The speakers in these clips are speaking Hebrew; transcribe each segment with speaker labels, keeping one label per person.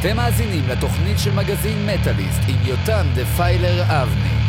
Speaker 1: אתם מאזינים לתוכנית של מגזין מטאליסט עם יותם דפיילר אבני.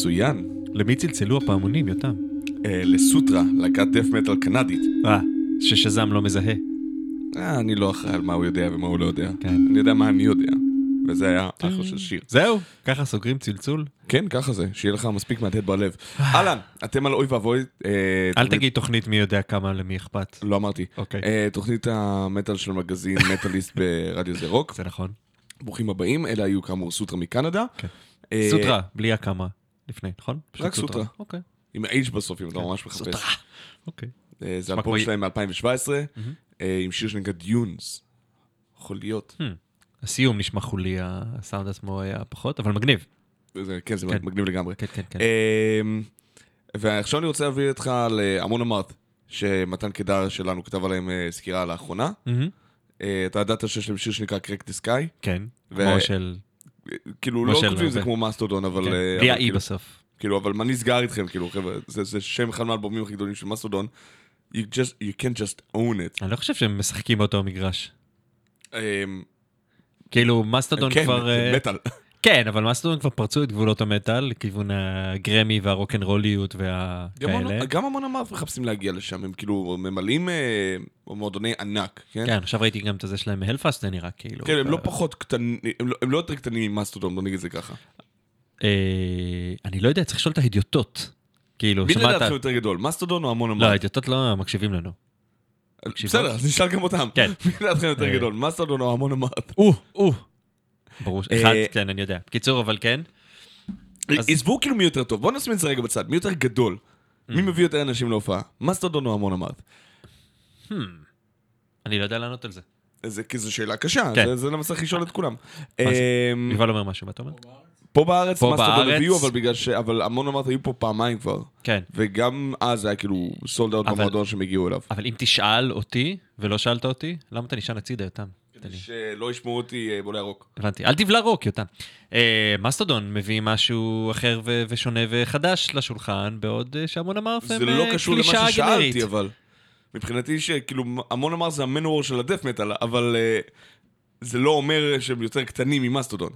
Speaker 2: מצוין.
Speaker 3: למי צלצלו הפעמונים, יותם?
Speaker 2: אה, לסוטרה, להקת דף מטאל קנדית.
Speaker 3: אה, ששזם לא מזהה.
Speaker 2: אה, אני לא אחראי על מה הוא יודע ומה הוא לא יודע.
Speaker 3: כן.
Speaker 2: אני יודע מה אני יודע. וזה היה אחלה של שיר.
Speaker 3: זהו, ככה סוגרים צלצול?
Speaker 2: כן, ככה זה, שיהיה לך מספיק מהדהד בלב. אהלן, אתם על אוי ואבוי. אה,
Speaker 3: אל תגיד תוכנית מי יודע כמה למי אכפת.
Speaker 2: לא אמרתי.
Speaker 3: אוקיי.
Speaker 2: אה, תוכנית המטאל של מגזין מטאליסט ברדיו זה רוק.
Speaker 3: זה נכון.
Speaker 2: ברוכים הבאים, אלה היו כאמור סוטרה מקנדה.
Speaker 3: כן.
Speaker 2: אה,
Speaker 3: סוטרה, בלי הכמה לפני, נכון?
Speaker 2: רק סוטרה.
Speaker 3: אוקיי.
Speaker 2: עם ה-H בסוף, אם אתה ממש מחפש.
Speaker 3: סוטרה. אוקיי.
Speaker 2: אה, זה אלבום שלהם מ-2017, עם שיר שנקרא דיונס. יכול להיות.
Speaker 3: Hmm. הסיום נשמע חולי, הסאונד עצמו היה פחות, אבל מגניב.
Speaker 2: כן, זה
Speaker 3: כן.
Speaker 2: מגניב לגמרי.
Speaker 3: כן, כן, כן.
Speaker 2: אמ, ועכשיו אני רוצה להביא אותך להמון אמרת, שמתן קידר שלנו כתב עליהם אה, סקירה לאחרונה. אה, אתה ידעת שיש להם שיר שנקרא קרק דה סקאי?
Speaker 3: כן, כמו של...
Speaker 2: כאילו, לא כותבים את זה. כמו מסטודון, אבל...
Speaker 3: כן,
Speaker 2: אה,
Speaker 3: בלי האי
Speaker 2: כאילו-
Speaker 3: בסוף.
Speaker 2: כאילו, אבל מה נסגר איתכם, כאילו, חבר'ה, זה זה שם אחד מהאלבומים הכי גדולים של מסטודון. You just, you can't just own it.
Speaker 3: אני לא חושב שהם משחקים באותו מגרש.
Speaker 2: אמ,
Speaker 3: כאילו, מסטודון
Speaker 2: כן,
Speaker 3: כבר...
Speaker 2: זה
Speaker 3: אה,
Speaker 2: מטאל.
Speaker 3: כן, אבל מסטודון כבר פרצו את גבולות המטאל לכיוון הגרמי והרוקנרוליות והכאלה.
Speaker 2: המון- גם המון אמרת מחפשים להגיע לשם, הם כאילו ממלאים אה, מועדוני ענק, כן?
Speaker 3: כן, עכשיו ראיתי גם את הזה שלהם מהלפאסט, זה נראה כאילו.
Speaker 2: כן, הם לא פחות קטנים, הם לא- הם לא יותר קטנים ממאסטודון, בוא נגיד את זה ככה.
Speaker 3: אה, אני לא יודע, צריך לשאול את ההדיוטות. כאילו,
Speaker 2: מי
Speaker 3: שמעת...
Speaker 2: לדעתכם יותר גדול, מאסטודון או המון
Speaker 3: לא,
Speaker 2: אמרת?
Speaker 3: ההדיוטות לא מקשיבים לנו.
Speaker 2: בסדר, אז נשאל גם אותם.
Speaker 3: כן.
Speaker 2: מי לדעתכם יותר
Speaker 3: אה.
Speaker 2: גדול, מאסטודון או המון אמרת?
Speaker 3: או, או. ברור,
Speaker 2: אה,
Speaker 3: אחד, כן, אני יודע. בקיצור, אבל כן. אז-
Speaker 2: עזבו כאילו מי יותר טוב, בואו נשים את זה רגע בצד, מי יותר גדול?
Speaker 3: Mm.
Speaker 2: מי מביא יותר אנשים להופעה? מאסטודון או המון אמרת?
Speaker 3: אני לא יודע לענות על זה.
Speaker 2: זה כי זו שאלה קשה,
Speaker 3: כן.
Speaker 2: זה- זה למה צריך לשאול את כולם.
Speaker 3: מה?
Speaker 2: אמ,
Speaker 3: יובל אומר משהו, מה אתה אומר?
Speaker 2: פה בארץ
Speaker 3: פה בארץ-
Speaker 2: הביאו, אבל בגלל ש... אבל המון אמרת היו פה פעמיים כבר.
Speaker 3: כן.
Speaker 2: וגם אז היה כאילו סולד אאוט
Speaker 3: אבל-
Speaker 2: במועדון שהם הגיעו אליו.
Speaker 3: אבל אם תשאל אותי, ולא שאלת אותי, למה אתה נשען הצידה, יותם? לי.
Speaker 2: שלא ישמעו אותי אה, בולי הרוק.
Speaker 3: הבנתי. אל תבלע רוק, יותם. אה, מסטודון מביא משהו אחר ושונה וחדש לשולחן, בעוד אה, שהמון אמרת
Speaker 2: זה
Speaker 3: הם
Speaker 2: לא
Speaker 3: אה,
Speaker 2: קשור
Speaker 3: קלישאה
Speaker 2: למה
Speaker 3: גנרית.
Speaker 2: ששאלתי, אבל... מבחינתי שכאילו, אמון אמארת' זה המנוור של ה death metal, אבל זה לא אומר שהם יותר קטנים ממסטודון.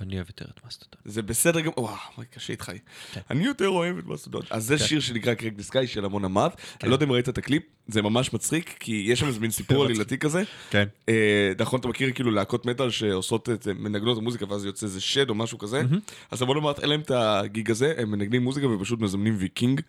Speaker 3: אני אוהב יותר את מסטודון.
Speaker 2: זה בסדר גם... וואו, קשה איתך.
Speaker 3: כן.
Speaker 2: אני יותר אוהב את מסטודון. אז זה שיר שנקרא Crack the Sky של אמון אמארת'. אני לא יודע אם ראית את הקליפ, זה ממש מצחיק, כי יש שם איזה מין סיפור עלילתי כזה.
Speaker 3: כן.
Speaker 2: אה, נכון, אתה מכיר כאילו להקות מטאל שעושות את, מנגנות מוזיקה ואז יוצא איזה שד או משהו כזה? אז אמון אמארת', אין להם את ה gig הזה, הם מנגנים מוזיקה ופשוט מזמנים ויקינג.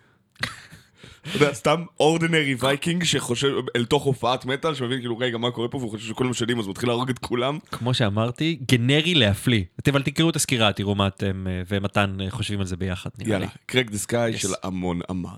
Speaker 2: אתה יודע, סתם ordinary Viking שנשאב אל תוך הופעת מטאל, שמבין כאילו, רגע, מה קורה פה, והוא חושב שכולם שדים, אז הוא מתחיל להרוג את כולם.
Speaker 3: כמו שאמרתי, גנרי להפליא. אבל תקראו את הסקירה, תראו מה אתם אה, ומתן אה, חושבים על זה ביחד, נראה לי.
Speaker 2: יאללה, Crack the
Speaker 3: Sky.
Speaker 2: של Amon
Speaker 4: Amarth.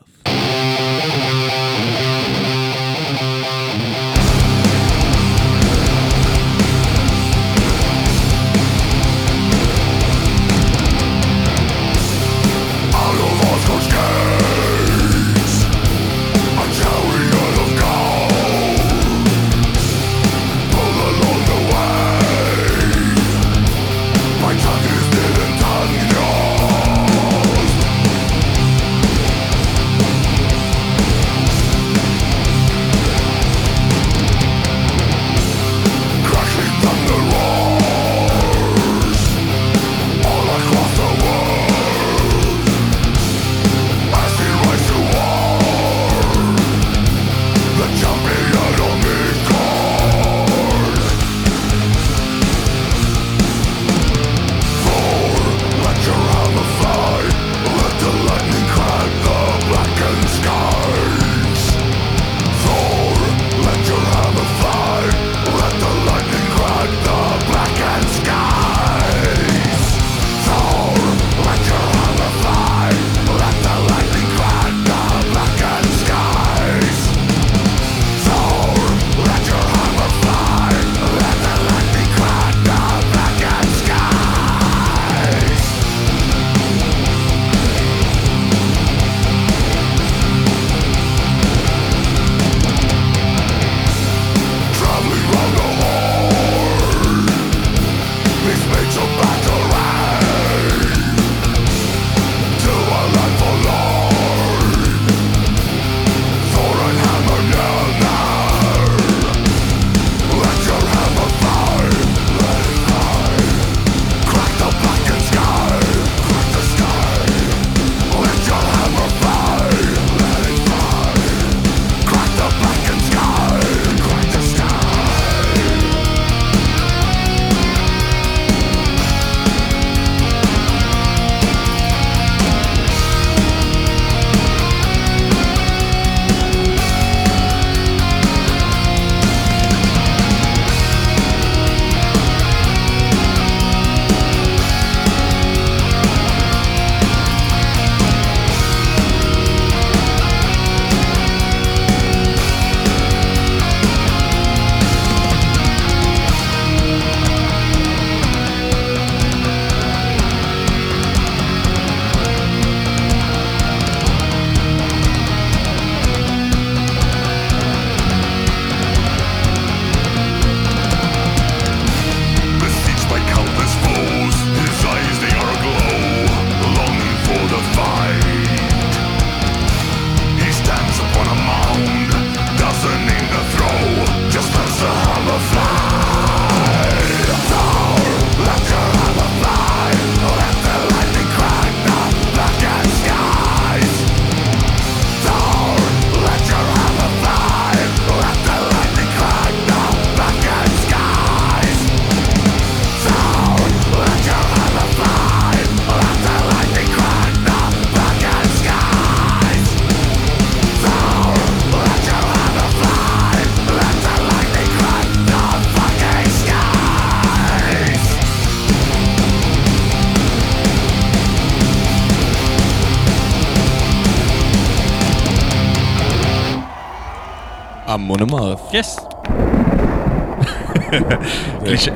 Speaker 2: Amon Amarth.
Speaker 3: Yes.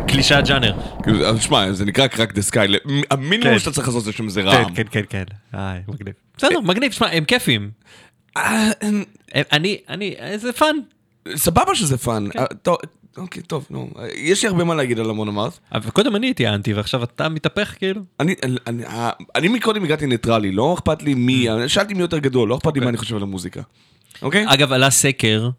Speaker 3: קלישאת ג'אנר.
Speaker 2: כאילו, שמע, זה נקרא Crack the Sky, המינימום
Speaker 3: כן.
Speaker 2: שאתה צריך לעשות זה שם זה
Speaker 3: כן,
Speaker 2: רעם.
Speaker 3: כן, כן, כן. איי, מגניב. בסדר, מגניב, שמע, הם כיפים.
Speaker 2: אה,
Speaker 3: הם- אני, אני, זה fun.
Speaker 2: סבבה שזה fun.
Speaker 3: כן.
Speaker 2: אה, טוב, אוקיי, טוב, נו. יש לי הרבה מה להגיד על Amon Amarth.
Speaker 3: אבל קודם אני הייתי אנטי, ועכשיו אתה מתהפך כאילו?
Speaker 2: אני, אני, אה, אני מקודם הגעתי ניטרלי, לא אכפת לי מי, שאלתי מי יותר גדול, לא אכפת לי מה אני חושב על המוזיקה. אוקיי?
Speaker 3: אגב, עלה סקר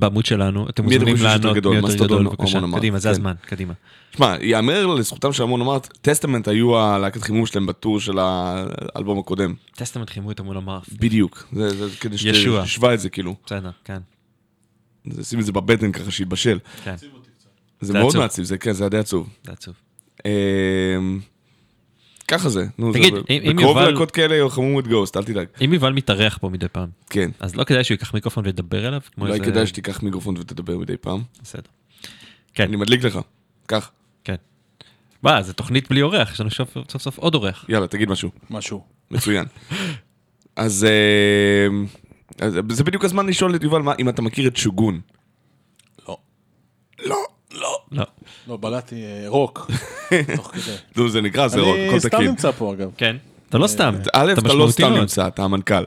Speaker 3: בעמוד שלנו, אתם מוזמנים לענות מי יותר גדול, בבקשה.
Speaker 2: Amarth?
Speaker 3: קדימה, זה
Speaker 2: כן.
Speaker 3: הזמן, קדימה.
Speaker 2: שמע, יאמר לזכותם של Amon Amarth, Testament היו הלהקת חימום שלהם ב tour של האלבום הקודם.
Speaker 3: Testament חימו את Amon Amarth.
Speaker 2: בדיוק. זה, כדי. שתשווה את זה כאילו.
Speaker 3: בסדר, כן.
Speaker 2: שים את זה בבטן ככה שיתבשל.
Speaker 3: כן,
Speaker 2: זה מאוד. מעציב, זה כן, זה די עצוב.
Speaker 3: זה עצוב.
Speaker 2: ככה זה. נו,
Speaker 3: תגיד,
Speaker 2: זה-
Speaker 3: אם-
Speaker 2: בקרוב
Speaker 3: יובל-
Speaker 2: להקות כאלה יחממו את Ghost, אל תדאג.
Speaker 3: אם יובל מתארח פה מדי פעם,
Speaker 2: כן.
Speaker 3: אז לא כדאי שהוא ייקח מיקרופון וידבר אליו?
Speaker 2: אולי
Speaker 3: איזה-
Speaker 2: כדאי שתיקח מיקרופון ותדבר מדי פעם.
Speaker 3: בסדר. כן,
Speaker 2: אני מדליק לך. קח.
Speaker 3: כן. מה, זה תוכנית בלי אורח, יש לנו סוף סוף סוף עוד אורח.
Speaker 2: יאללה, תגיד משהו.
Speaker 4: משהו.
Speaker 2: מצוין. אז אמ, אז זה בדיוק הזמן לשאול את יובל מה- אם אתה מכיר את שוגון.
Speaker 4: לא.
Speaker 2: לא, לא.
Speaker 3: לא.
Speaker 4: לא, בלעתי אה, רוק. תוך כדי.
Speaker 2: נו, זה נקרא, זה רוק,
Speaker 4: אני
Speaker 2: הכל
Speaker 4: סתם
Speaker 2: תקין.
Speaker 4: נמצא פה אגב.
Speaker 3: כן. אתה לא סתם.
Speaker 2: א', אתה לא סתם. נמצא, אתה המנכ"ל.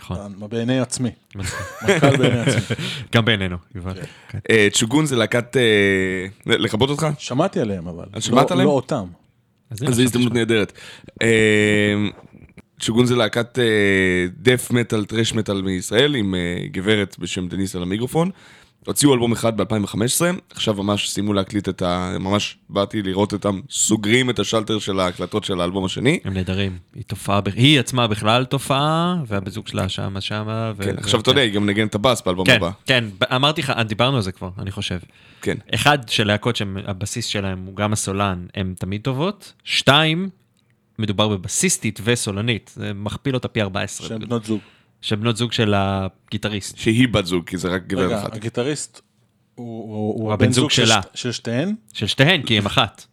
Speaker 3: נכון.
Speaker 4: בעיני עצמי. מנכ"ל בעיני עצמי.
Speaker 3: גם בעינינו, יובל. כן.
Speaker 2: אה, צ'וגון זה להקת... אה, לכבות אותך?
Speaker 4: שמעתי עליהם אבל.
Speaker 2: שמעת
Speaker 4: לא-
Speaker 2: עליהם?
Speaker 4: לא אותם.
Speaker 3: אז
Speaker 2: זו הזדמנות. נהדרת. אה, צ'וגון זה להקת דף מטאל, טרש מטאל מישראל, עם אה, גברת בשם דניס על המיקרופון. הוציאו אלבום אחד ב-2015, עכשיו ממש סיימו להקליט את ה... ממש באתי לראות אותם סוגרים את השלטר של ההקלטות של האלבום השני.
Speaker 3: הם נהדרים. היא תופעה, היא עצמה בכלל תופעה, והבן זוג שלה שמה שמה. ו-
Speaker 2: כן, עכשיו אתה יודע, היא גם נגן את הבאס באלבום
Speaker 3: כן,
Speaker 2: הבא.
Speaker 3: כן, אמרתי לך, דיברנו על זה כבר, אני חושב.
Speaker 2: כן.
Speaker 3: אחד, של להקות שהבסיס שלהם הוא גם הסולן, הן תמיד טובות. שתיים, מדובר בבסיסטית וסולנית, זה מכפיל אותה פי 14.
Speaker 4: שהם בנות זוג.
Speaker 3: של בנות זוג של הגיטריסט.
Speaker 2: שהיא בת זוג, כי זה רק גברת
Speaker 4: רגע,
Speaker 2: אחת.
Speaker 4: הגיטריסט הוא- הוא הוא
Speaker 3: הבן זוג
Speaker 4: זוג של
Speaker 3: שלה.
Speaker 4: של שתיהן?
Speaker 3: של שתיהן, כי הן אחת.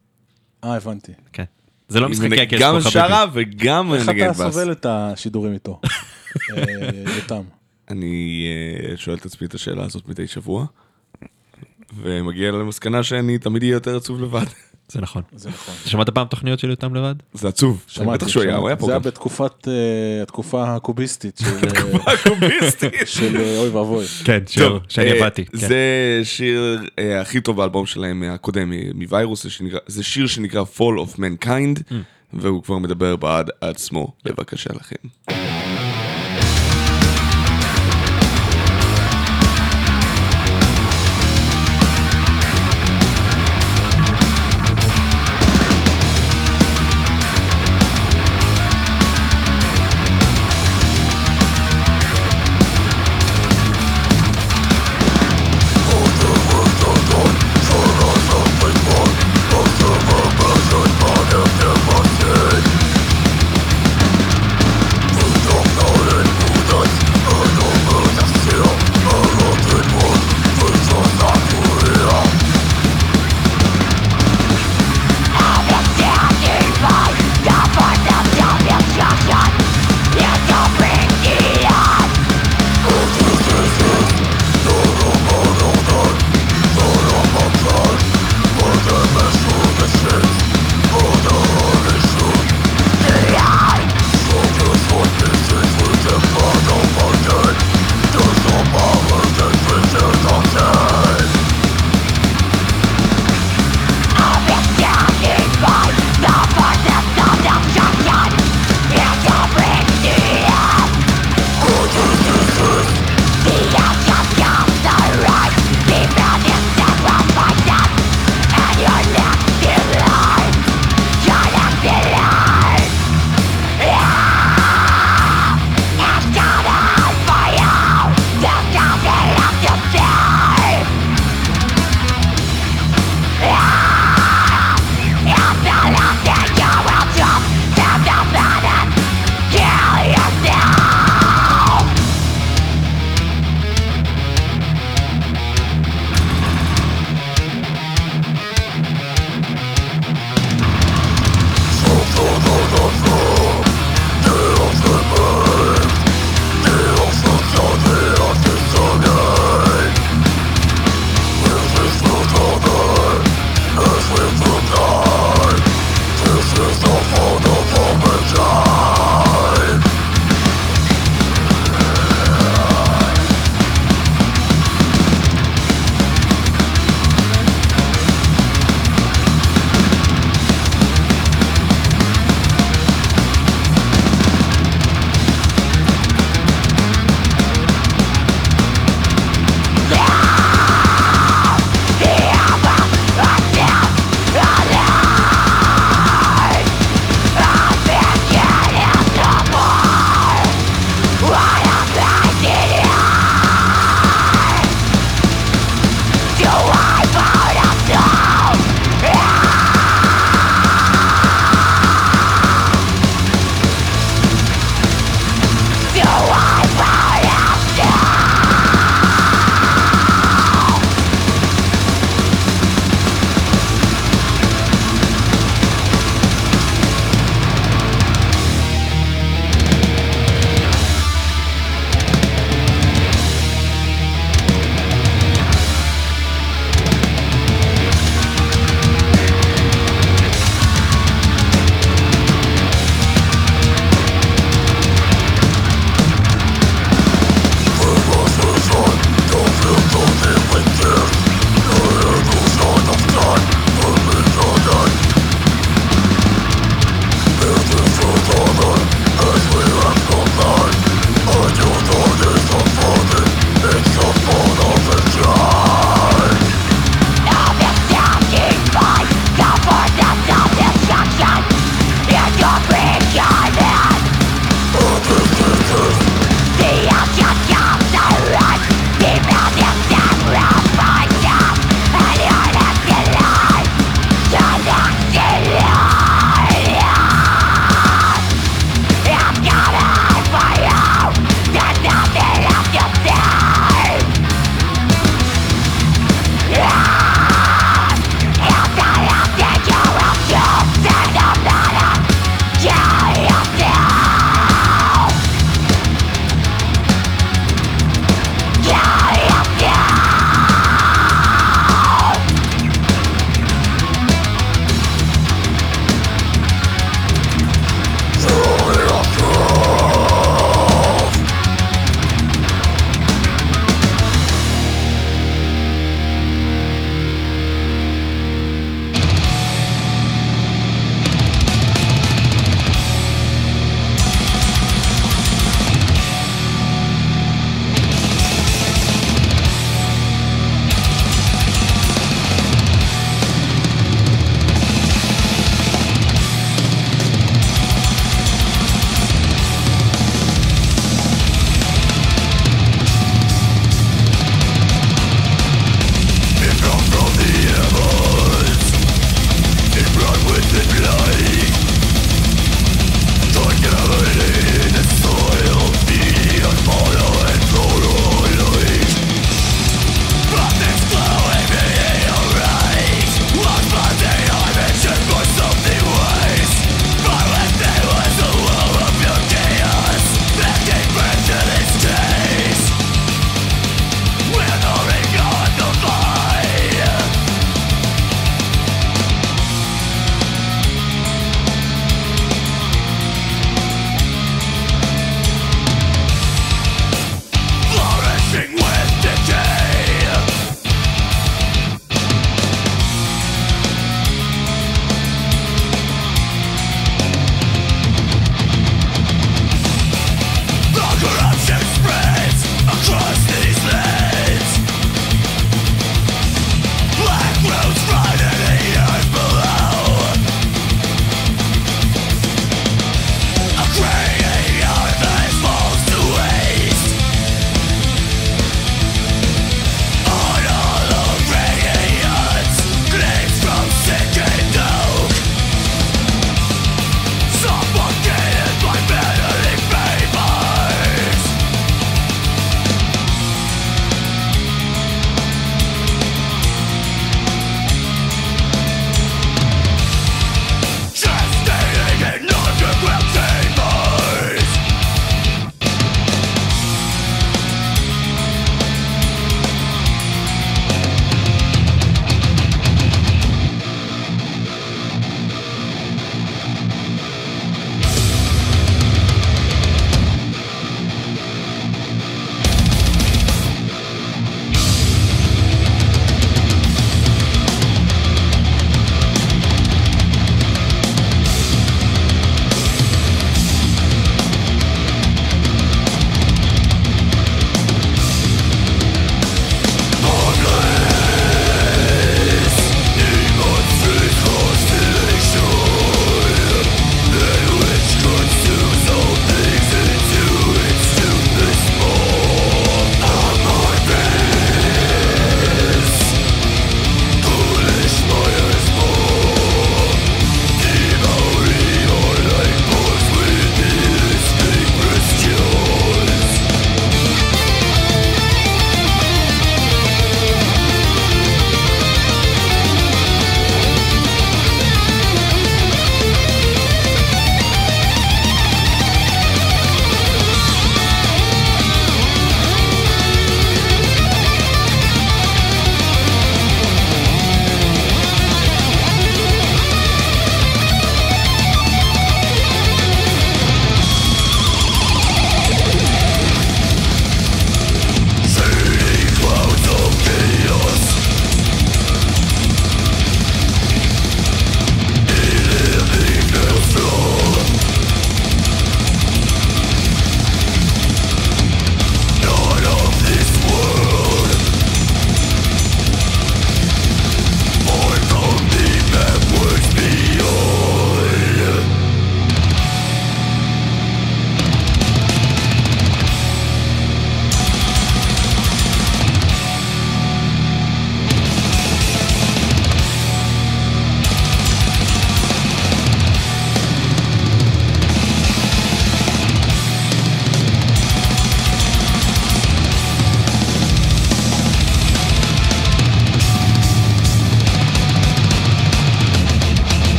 Speaker 4: אה, הבנתי.
Speaker 3: כן. זה לא משחקי הכס
Speaker 2: גם שרה. וגם
Speaker 4: איך
Speaker 2: נגן
Speaker 4: אתה
Speaker 2: בס.
Speaker 4: סובל את השידורים איתו? אה, יותם.
Speaker 2: אני אה, שואל את עצמי את השאלה הזאת מדי שבוע, ומגיע למסקנה שאני תמיד אהיה יותר עצוב לבד.
Speaker 3: זה נכון.
Speaker 4: זה נכון.
Speaker 3: שמעת פעם תוכניות של יותם לבד?
Speaker 2: זה עצוב.
Speaker 4: שמעתי,
Speaker 2: בטח שהוא היה, הוא היה פה
Speaker 4: זה היה
Speaker 2: גם.
Speaker 4: בתקופת, אה, התקופה הקוביסטית של, אה. של אה, אוי ואבוי.
Speaker 3: כן,
Speaker 2: טוב,
Speaker 3: שאני עבדתי. כן.
Speaker 2: זה שיר הכי טוב באלבום שלהם הקודם, מווירוס, זה שיר שנקרא Fall of Mankind,
Speaker 3: Mm.
Speaker 2: והוא כבר מדבר בעד עצמו. בבקשה לכם.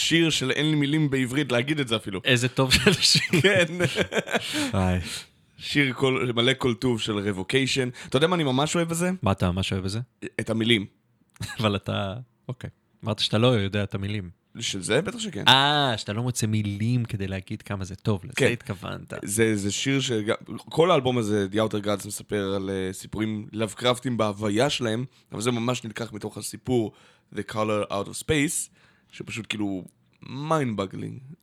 Speaker 2: שיר של אין לי מילים בעברית להגיד את זה אפילו.
Speaker 3: איזה טוב של שיר.
Speaker 2: כן. שיר כל, מלא כל טוב של רבוקיישן. אתה יודע מה אני ממש אוהב בזה?
Speaker 3: מה אתה ממש אוהב בזה?
Speaker 2: את המילים.
Speaker 3: אבל אתה... אוקיי. אמרת שאתה לא יודע את המילים.
Speaker 2: של זה? בטח שכן.
Speaker 3: אה, שאתה לא מוצא מילים כדי להגיד כמה זה טוב, לזה
Speaker 2: כן.
Speaker 3: התכוונת.
Speaker 2: זה, זה שיר ש... כל האלבום הזה, The Outer Gods, מספר על uh, סיפורים לאבקראפטים בהוויה שלהם, אבל זה ממש נלקח מתוך הסיפור The Color Out of Space, שפשוט כאילו mind boggling.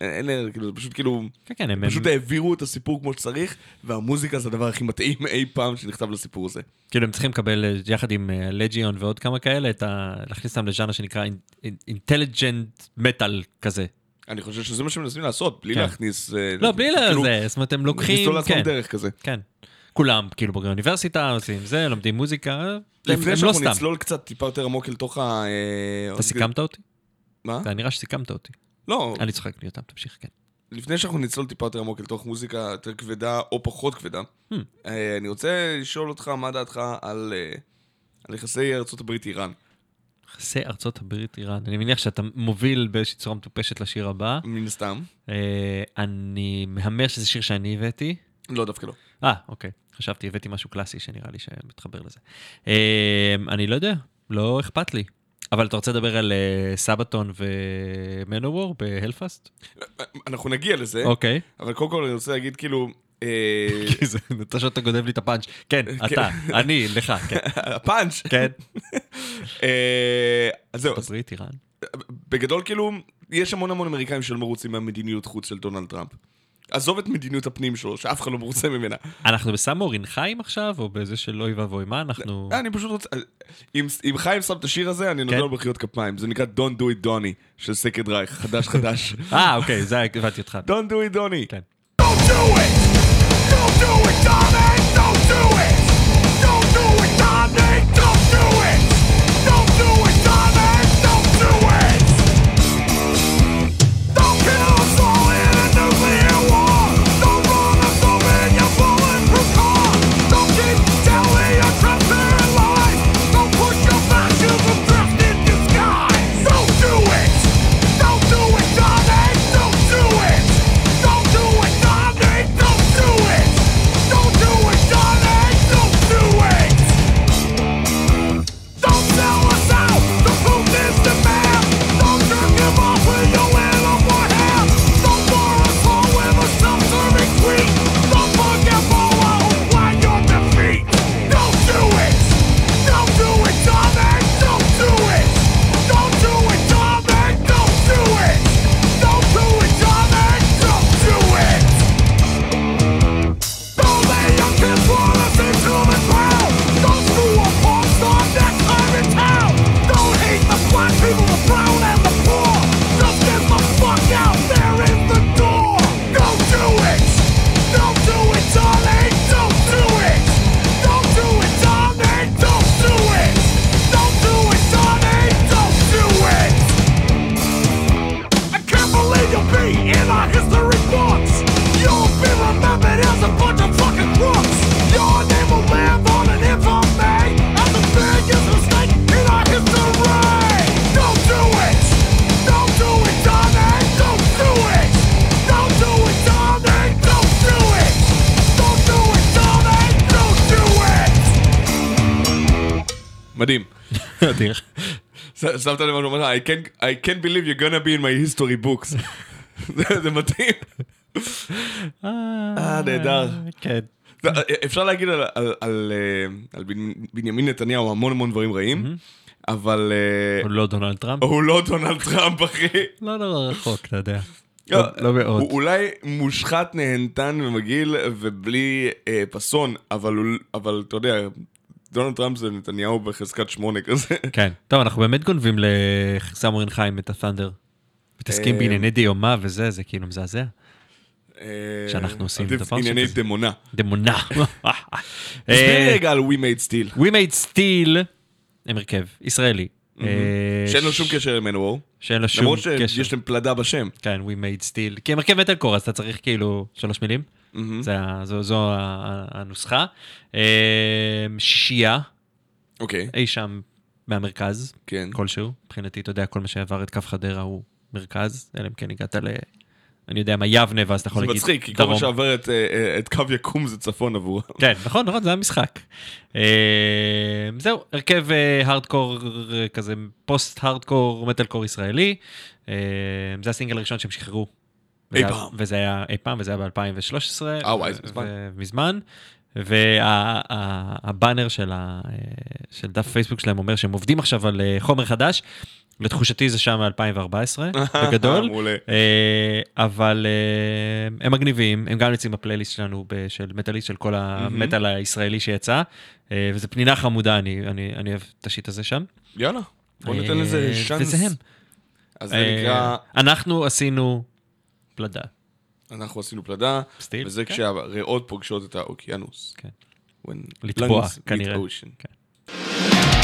Speaker 2: אין, אין, כאילו, זה פשוט כאילו,
Speaker 3: כן, כן, הם...
Speaker 2: פשוט
Speaker 3: הם-
Speaker 2: העבירו את הסיפור כמו שצריך, והמוזיקה זה הדבר הכי מתאים אי פעם שנכתב לסיפור הזה.
Speaker 3: כאילו הם צריכים לקבל אה, יחד עם לג'יון ועוד כמה כאלה, ה... להכניס אותם לז'אנר שנקרא אינטליג'נט מטאל כזה.
Speaker 2: אני חושב שזה מה שמנסים לעשות, בלי
Speaker 3: כן.
Speaker 2: להכניס... אה,
Speaker 3: לא, בלי
Speaker 2: כאילו,
Speaker 3: לזה, זאת אומרת, הם לוקחים...
Speaker 2: לסלול לעצמם
Speaker 3: כן,
Speaker 2: דרך כזה.
Speaker 3: כן. כולם, כאילו, בוגרי אוניברסיטה, עושים זה, לומדים מוזיקה, הם
Speaker 2: לפני
Speaker 3: הם לא
Speaker 2: שאנחנו
Speaker 3: סתם.
Speaker 2: נצלול קצת טיפה יותר עמוק אל תוך ה... אה,
Speaker 3: אתה סיכמת אותי?
Speaker 2: מה?
Speaker 3: אתה נראה שסיכמת אותי.
Speaker 2: לא,
Speaker 3: אני צוחק לי אותם, תמשיך, כן.
Speaker 2: לפני שאנחנו נצלול טיפה יותר עמוק אל תוך מוזיקה יותר כבדה או פחות כבדה,
Speaker 3: Hmm.
Speaker 2: אה, אני רוצה לשאול אותך מה דעתך על אה, על יחסי ארה"ב-איראן.
Speaker 3: יחסי ארצות הברית איראן. אני מניח שאתה מוביל באיזושהי צורה מטופשת לשיר הבא.
Speaker 2: מן הסתם.
Speaker 3: אה, אני מהמר שזה שיר שאני הבאתי.
Speaker 2: לא, דווקא לא.
Speaker 3: אה, אוקיי. חשבתי, הבאתי משהו קלאסי שנראה לי שמתחבר לזה. אה, אני לא יודע, לא אכפת לי. אבל אתה רוצה לדבר על אה, סבתון ומנוור בהלפאסט?
Speaker 2: אנחנו נגיע לזה,
Speaker 3: אוקיי.
Speaker 2: אבל קודם כל אני רוצה להגיד כאילו... אה,
Speaker 3: כי זה נטע שאתה גונב לי את הפאנץ'. כן, אתה, אני, לך, כן.
Speaker 2: הפאנץ'.
Speaker 3: כן.
Speaker 2: אה, אז זהו,
Speaker 3: הברית, איראן.
Speaker 2: בגדול כאילו, יש המון המון אמריקאים שלא מרוצים מהמדיניות חוץ של דונלד טראמפ. עזוב את מדיניות הפנים שלו, שאף אחד לא מרוצה ממנה.
Speaker 3: אנחנו בסם אורין חיים עכשיו, או בזה של אוי ואבוי מה אנחנו...
Speaker 2: אני פשוט רוצה... אם, אם חיים שם את השיר הזה, אני נותן
Speaker 3: כן.
Speaker 2: לו מחיאות כפיים. זה נקרא Don't Do It Donny של סקרד רייך, חדש חדש.
Speaker 3: אה, אוקיי, זה הבנתי אותך.
Speaker 2: Don't Do It Donny.
Speaker 3: כן.
Speaker 5: Don't do it! Don't do it, darling! Don't do it!
Speaker 2: שמת לב משהו, I can't- I can't believe you're gonna be in my history books. זה- מתאים. אה, נהדר.
Speaker 3: כן.
Speaker 2: זה- אפשר להגיד על- אה, בנימין נתניהו המון המון דברים רעים, אבל אה,
Speaker 3: הוא לא דונלד טראמפ?
Speaker 2: הוא לא דונלד טראמפ, אחי.
Speaker 3: לא, לא רחוק, אתה יודע.
Speaker 2: לא,
Speaker 3: לא- לא מאוד.
Speaker 2: הוא אולי מושחת, נהנתן ומגעיל ובלי אה, פאסון, אבל אתה יודע, דונלד טראמפ זה נתניהו בחזקת שמונה כזה.
Speaker 3: כן. טוב, אנחנו באמת גונבים לסם אורין חיים את הת'אנדר. מתעסקים
Speaker 2: אה,
Speaker 3: בענייני דיומה וזה, זה כאילו מזעזע.
Speaker 2: אה,
Speaker 3: שאנחנו עושים דבר
Speaker 2: ענייני
Speaker 3: שכזה.
Speaker 2: דמונה.
Speaker 3: דמונה.
Speaker 2: תסביר
Speaker 3: אה,
Speaker 2: רגע על We Made Steel.
Speaker 3: We made steel, הם הרכב, ישראלי.
Speaker 2: שאין לו שום קשר למנוור.
Speaker 3: שאין לו שום
Speaker 2: למרות
Speaker 3: קשר.
Speaker 2: שיש להם פלדה בשם.
Speaker 3: כן, We made steel. כי הם הרכב מטאל קור, אז אתה צריך כאילו שלוש מילים. זה ה- זו- זו הנוסחה. אה, שישייה,
Speaker 2: אוקיי.
Speaker 3: אי שם מהמרכז,
Speaker 2: כן.
Speaker 3: כלשהו. מבחינתי, אתה יודע, כל מה שעבר את קו חדרה הוא מרכז, אלא אם כן הגעת ל... אני יודע מה, יבנה, ואז אתה יכול
Speaker 2: זה
Speaker 3: להגיד
Speaker 2: מצחיק, כי כל
Speaker 3: דרום.
Speaker 2: מה שעובר את, אה, אה, את קו יקום זה צפון עבורם.
Speaker 3: כן, נכון, נכון, זה המשחק. זהו, הרכב הארדקור כזה, פוסט הארדקור, מטאל קור ישראלי. זה הסינגל הראשון שהם שחררו.
Speaker 2: אי
Speaker 3: וזה
Speaker 2: פעם.
Speaker 3: וזה היה אי פעם, וזה היה ב-2013.
Speaker 2: אה, וואי, זה מזמן.
Speaker 3: מזמן. והבאנר של, ה- של דף פייסבוק שלהם אומר שהם עובדים עכשיו על אה, חומר חדש. לתחושתי זה שם מ-2014, בגדול.
Speaker 2: מעולה.
Speaker 3: אה, אבל אה, הם מגניבים, הם גם נמצאים בפלייליסט שלנו של מטאליסט של כל המטאל הישראלי שיצא, וזה פנינה חמודה, אני, אני, אני אוהב את השיט הזה שם.
Speaker 2: יאללה, בוא ניתן לזה שאנס.
Speaker 3: וזה הם.
Speaker 2: אז זה נקרא,
Speaker 3: אנחנו עשינו פלדה.
Speaker 2: אנחנו עשינו פלדה,
Speaker 3: סטיל,
Speaker 2: וזה
Speaker 3: כן.
Speaker 2: כשהריאות פוגשות את האוקיינוס.
Speaker 3: כן.
Speaker 2: When
Speaker 3: לטבוע, כנראה. כן.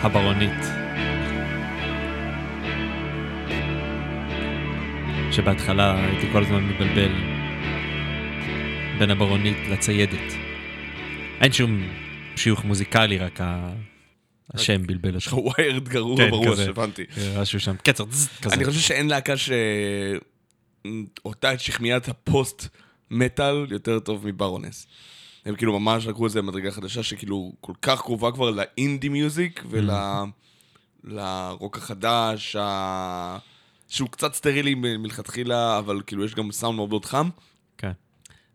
Speaker 2: הברונית.
Speaker 3: שבהתחלה הייתי כל הזמן מבלבל בין הברונית לציידת. אין שום שיוך מוזיקלי, רק ה... השם בלבל
Speaker 2: יש לך
Speaker 3: אותך.
Speaker 2: וויירד גרוע
Speaker 3: כן,
Speaker 2: בראש. הבנתי.
Speaker 3: משהו שם, קצר, כזה.
Speaker 2: אני חושב שאין להקה שאותה את שכמיית הפוסט מטאל יותר טוב מברונס. הם כאילו ממש לקחו איזה מדרגה חדשה שכאילו כל כך קרובה כבר לאינדי מיוזיק ולרוק החדש, ה- שהוא קצת סטרילי מלכתחילה, אבל כאילו יש גם סאונד מאוד מאוד חם.
Speaker 3: כן.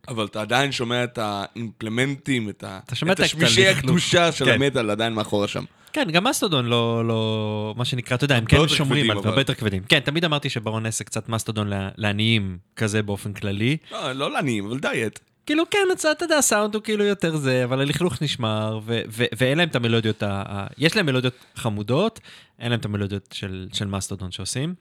Speaker 2: אבל אתה עדיין שומע את האימפלמנטים, את, ה...
Speaker 3: את
Speaker 2: השמישי. הקדושה של
Speaker 3: כן.
Speaker 2: המטאל עדיין מאחורה שם.
Speaker 3: כן, גם מסטודון לא, לא, מה שנקרא, אתה יודע, הם כן שומרים על זה. הרבה יותר כבדים. כן, תמיד אמרתי שברון אסק קצת מסטודון לעניים, כזה באופן כללי.
Speaker 2: לא, לא לעניים, אבל דיאט.
Speaker 3: כאילו, כן, אתה יודע, הסאונד הוא כאילו יותר זה, אבל הלכלוך נשמר, ו- ו- ואין להם את המלודיות, ה- יש להם מלודיות חמודות, אין להם את המלודיות של, של מסטודון שעושים.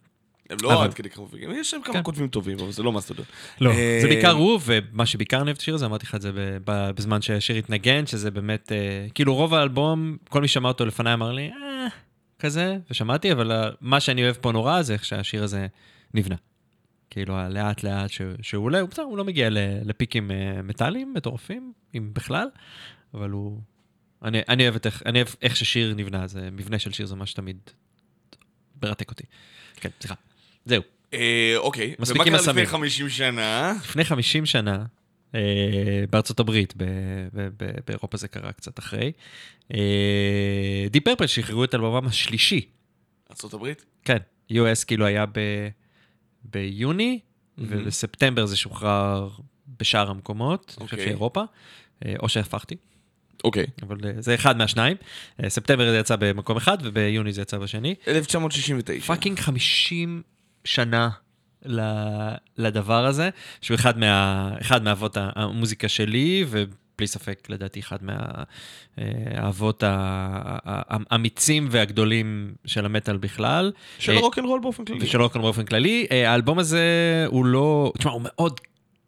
Speaker 2: הם לא
Speaker 3: אבל-
Speaker 2: עד כדי כמובן, יש להם כמה
Speaker 3: כן.
Speaker 2: כותבים טובים, אבל זה לא מסטודון.
Speaker 3: לא,
Speaker 2: אה,
Speaker 3: זה בעיקר הוא, ומה שבעיקר אני אוהב את השיר הזה, אמרתי לך את זה בזמן שהשיר התנגן, שזה באמת, אה, כאילו רוב האלבום, כל מי שמע אותו לפניי אמר לי, אה, כזה, ושמעתי, אבל אה, מה שאני אוהב פה נורא זה איך שהשיר הזה נבנה. כאילו, הלאט לאט ש- שהוא עולה, הוא בסדר, הוא לא מגיע לפיקים אה, מטאליים מטורפים, אם בכלל, אבל הוא... אני, אני אוהב איך, אני אוהב איך ששיר נבנה, זה מבנה של שיר זה מה שתמיד מרתק אותי. כן, סליחה. זהו.
Speaker 2: אה, אוקיי, ומה קרה לפני
Speaker 3: הסמים.
Speaker 2: 50 שנה?
Speaker 3: לפני 50 שנה, אה, בארצות הברית, ב- ב- ב- באירופה זה קרה קצת אחרי, Deep Purple שחררו את אלבומם השלישי.
Speaker 2: ארה"ב?
Speaker 3: כן, US כאילו היה ב- ביוני, ובספטמבר זה שוחרר בשאר המקומות, אני חושב
Speaker 2: אוקיי.
Speaker 3: שאירופה, אה, או שהפכתי,
Speaker 2: אוקיי.
Speaker 3: אבל אה, זה אחד מהשניים. אה, ספטמבר זה יצא במקום אחד, וביוני זה יצא בשני.
Speaker 2: 1969.
Speaker 3: Fucking 50 שנה לדבר הזה, שהוא אחד, מה, אחד מאבות המוזיקה שלי, ובלי ספק, לדעתי, אחד מהאבות האמיצים והגדולים של המטאל בכלל.
Speaker 2: של
Speaker 3: אה,
Speaker 2: הרוקנרול באופן כללי.
Speaker 3: ושל רוקן באופן כללי. אה, האלבום הזה הוא לא, תשמע, הוא מאוד,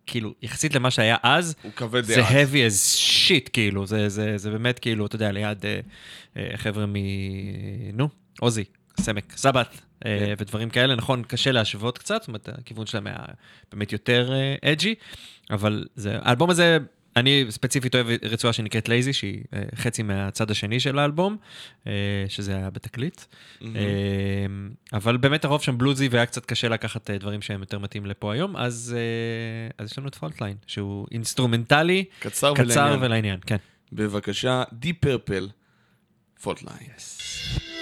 Speaker 3: כאילו, יחסית למה שהיה אז,
Speaker 2: הוא כבד
Speaker 3: זה
Speaker 2: דעה.
Speaker 3: heavy as shit, כאילו, זה, זה, זה באמת כאילו, אתה יודע, ליד אה, אה, חבר'ה מ... נו, עוזי, סמק, סבת, אה,
Speaker 2: כן.
Speaker 3: ודברים כאלה, נכון, קשה להשוות קצת, זאת אומרת, הכיוון שלהם היה באמת יותר edgy, אבל זה, האלבום הזה, אני ספציפית אוהב רצועה שנקראת Lazy, שהיא אה, חצי מהצד השני של האלבום, אה, שזה היה בתקליט. אה, אבל באמת הרוב שם בלוזי והיה קצת קשה לקחת דברים שהם יותר מתאים לפה היום, אז אז יש לנו את Fault Line, שהוא אינסטרומנטלי,
Speaker 2: קצר
Speaker 3: קצר
Speaker 2: ולעניין.
Speaker 3: ולעניין, כן.
Speaker 2: בבקשה, Deep Purple, Fault Line.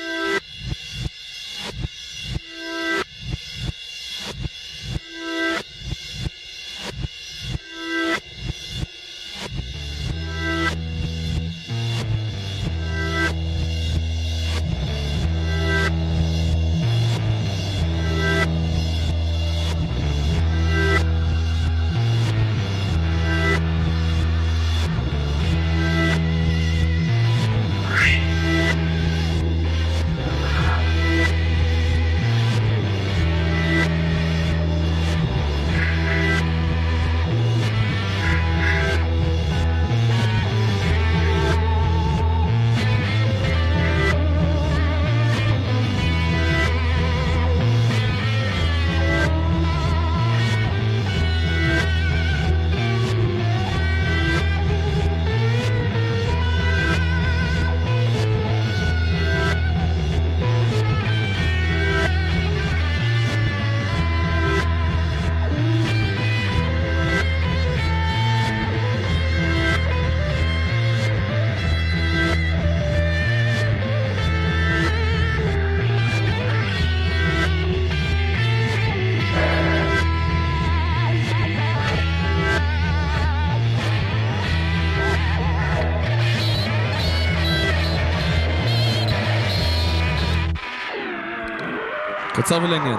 Speaker 2: קצר ולעניין.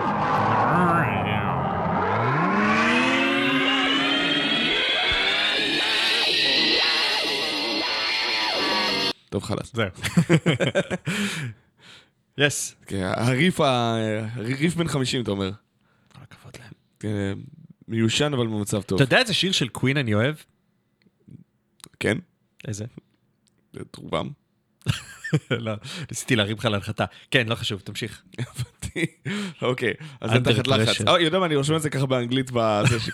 Speaker 2: טוב, חלאס.
Speaker 3: זהו. יס.
Speaker 2: כן, הריף הריף בן 50, אתה אומר.
Speaker 3: כל הכבוד להם.
Speaker 2: כן, מיושן אבל במצב טוב.
Speaker 3: אתה יודע איזה שיר של קווין אני אוהב?
Speaker 2: כן,
Speaker 3: איזה?
Speaker 2: את רובם.
Speaker 3: לא, ניסיתי להרים לך להנחתה. כן, לא חשוב, תמשיך.
Speaker 6: אוקיי, אז זה תחת לחץ.
Speaker 3: pressure.
Speaker 6: אה, יודע מה, אני רושם את זה ככה באנגלית,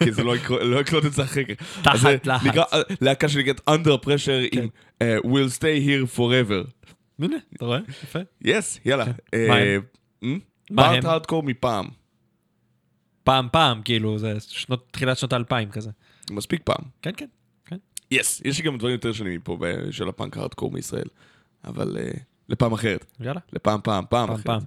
Speaker 6: כי זה לא לא יקלוט את זה אחרי כך.
Speaker 3: תחת לחץ.
Speaker 6: אה, להקה שנקראת under pressure עם אה, We'll stay here forever.
Speaker 3: הנה, אתה רואה? יפה.
Speaker 6: יס, יאללה.
Speaker 3: מה הם? מה?
Speaker 6: הארדקור מפעם.
Speaker 3: פעם פעם, כאילו, זה תחילת שנות האלפיים כזה.
Speaker 6: מספיק פעם.
Speaker 3: כן, כן. כן.
Speaker 6: יס, יש לי גם דברים יותר שונים מפה של הפאנק הארדקור מישראל. אבל לפעם אחרת.
Speaker 3: יאללה,
Speaker 6: לפעם, פעם, פעם
Speaker 3: פעם
Speaker 6: אחרת.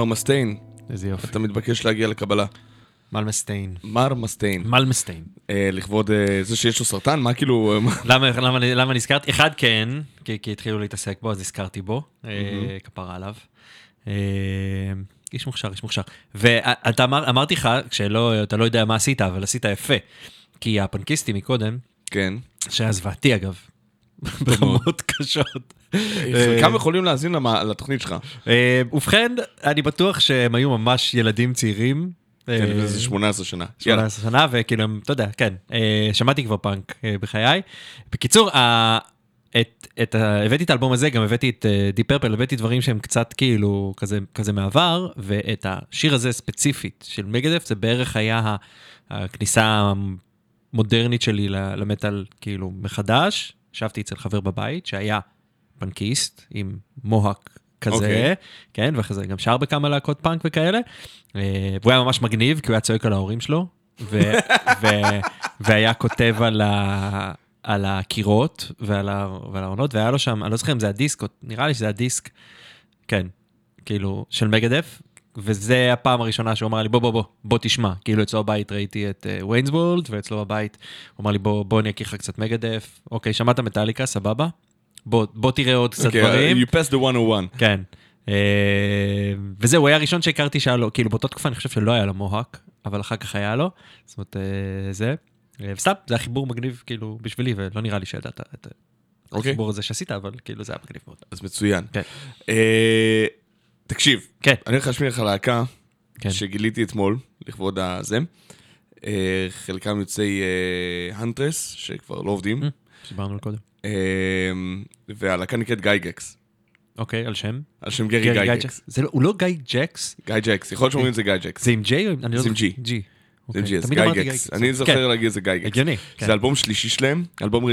Speaker 2: מר מסטיין,
Speaker 3: איזה יופי.
Speaker 2: אתה מתבקש להגיע לקבלה.
Speaker 3: מלמסטיין.
Speaker 2: מר מסטיין.
Speaker 3: מלמסטיין.
Speaker 2: אה, לכבוד אה, זה שיש לו סרטן? מה כאילו... אה, מה-
Speaker 3: למה, למה, למה נזכרתי? אחד כן, כי, כי התחילו להתעסק בו, אז נזכרתי בו, אה, כפרה עליו. אה, איש מוכשר, איש מוכשר. ואתה אמר, אמרתי לך, כשלא, אתה לא יודע מה עשית, אבל עשית יפה. כי הפנקיסטי מקודם,
Speaker 2: כן.
Speaker 3: שהיה זוועתי אגב, ברמות קשות.
Speaker 2: חלקם יכולים להאזין לתוכנית שלך.
Speaker 3: אה, ובכן, אני בטוח שהם היו ממש ילדים צעירים.
Speaker 2: כן,
Speaker 3: אה,
Speaker 2: זה 18 שנה. יאללה.
Speaker 3: 18 שנה, וכאילו, אתה יודע, כן, אה, שמעתי כבר פאנק אה, בחיי. בקיצור, את, את, הבאתי את האלבום הזה, גם הבאתי את Deep Purple, הבאתי דברים שהם קצת כאילו כזה, כזה מעבר, ואת השיר הזה ספציפית של Megadeth, זה בערך היה הכניסה המודרנית שלי למטאל כאילו מחדש. ישבתי אצל חבר בבית שהיה פנקיסט עם מוהק כזה,
Speaker 2: אוקיי.
Speaker 3: כן, ואחרי זה גם שר בכמה להקות פאנק וכאלה. אה, והוא היה ממש מגניב, כי הוא היה צועק על ההורים שלו, ו- ו- והיה כותב על, ה- על הקירות ועל, ה- ועל העונות, והיה לו שם, אני לא זוכר אם זה הדיסק, נראה לי שזה הדיסק, כן, כאילו, של מגדף, וזה הפעם הראשונה שהוא אמר לי, בוא, בוא, בוא, בוא תשמע. כאילו, אצלו בבית ראיתי את ויינסבולד, ואצלו בבית הוא אמר לי, בוא, בוא אני אכיר לך קצת מגדף. אוקיי, שמעת מטאליקה, סבבה? בוא, בוא תראה עוד קצת
Speaker 2: אוקיי,
Speaker 3: דברים.
Speaker 2: you passed the 101.
Speaker 3: כן. אה, וזהו, הוא היה הראשון שהכרתי שהיה לו, כאילו באותה תקופה אני חושב שלא היה לו מוהק, אבל אחר כך היה לו. זאת אומרת, אה, זה. אה, וסתם, זה היה חיבור מגניב כאילו בשבילי, ולא נראה לי שידעת את
Speaker 2: אוקיי.
Speaker 3: החיבור הזה שעשית, אבל כאילו זה היה מגניב מאוד.
Speaker 2: אז מצוין.
Speaker 3: כן.
Speaker 2: אה, תקשיב,
Speaker 3: כן.
Speaker 2: אני הולך להשמיע לך להקה
Speaker 3: כן.
Speaker 2: שגיליתי אתמול, לכבוד הזה. אה, חלקם יוצאי Huntress, שכבר לא עובדים,
Speaker 3: שדיברנו על קודם.
Speaker 2: אה, והלהקה נקראת Gygax,
Speaker 3: אוקיי, על שם?
Speaker 2: על שם
Speaker 3: Gary Gygax. לא- הוא לא
Speaker 2: Gygax? Gygax, יכול להיות שאומרים את זה Gygax.
Speaker 3: זה עם J? לא
Speaker 2: זה עם. G. זה
Speaker 3: אוקיי, Gygax.
Speaker 2: אני. זוכר
Speaker 3: כן,
Speaker 2: להגיד זה Gygax.
Speaker 3: הגיוני. כן.
Speaker 2: זה אלבום שלישי שלהם, האלבום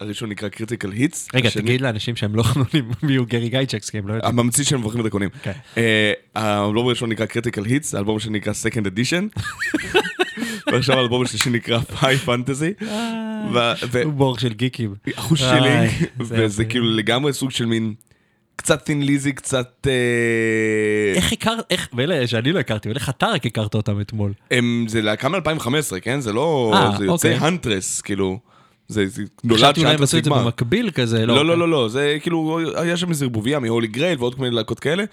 Speaker 2: הראשון- נקרא Critical Hits.
Speaker 3: רגע, תגיד לאנשים שהם לא חנונים מי הוא Gary Gygax, כי הם לא יודעים.
Speaker 2: הממציא של מבוכים ודרקונים.
Speaker 3: כן.
Speaker 2: אה, האלבום הראשון נקרא Critical Hits, האלבום השני נקרא Second Edition. ועכשיו האלבום השלישי נקרא High Fantasy.
Speaker 3: הומור של גיקים.
Speaker 2: אחוז שלי,
Speaker 3: זה
Speaker 2: וזה
Speaker 3: יפה.
Speaker 2: כאילו לגמרי סוג של מין קצת Thin Lizzy, קצת... אה,
Speaker 3: איך הכרת, איך, ואלה שאני לא הכרתי, ואיך אתה רק הכרת אותם אתמול.
Speaker 2: הם- זה להקה מ-2015, כן? זה לא...
Speaker 3: אה,
Speaker 2: זה יוצא
Speaker 3: אוקיי.
Speaker 2: Huntress, כאילו. זה זה נולד
Speaker 3: חשבתי אולי הם
Speaker 2: ש Huntress
Speaker 3: עשו את זה
Speaker 2: נגמר.
Speaker 3: במקביל כזה,
Speaker 2: לא, לא,
Speaker 3: אוקיי.
Speaker 2: לא, לא, זה כאילו, היה שם איזה ערבוביה מ Holy Grail ועוד כל מיני להקות כאלה.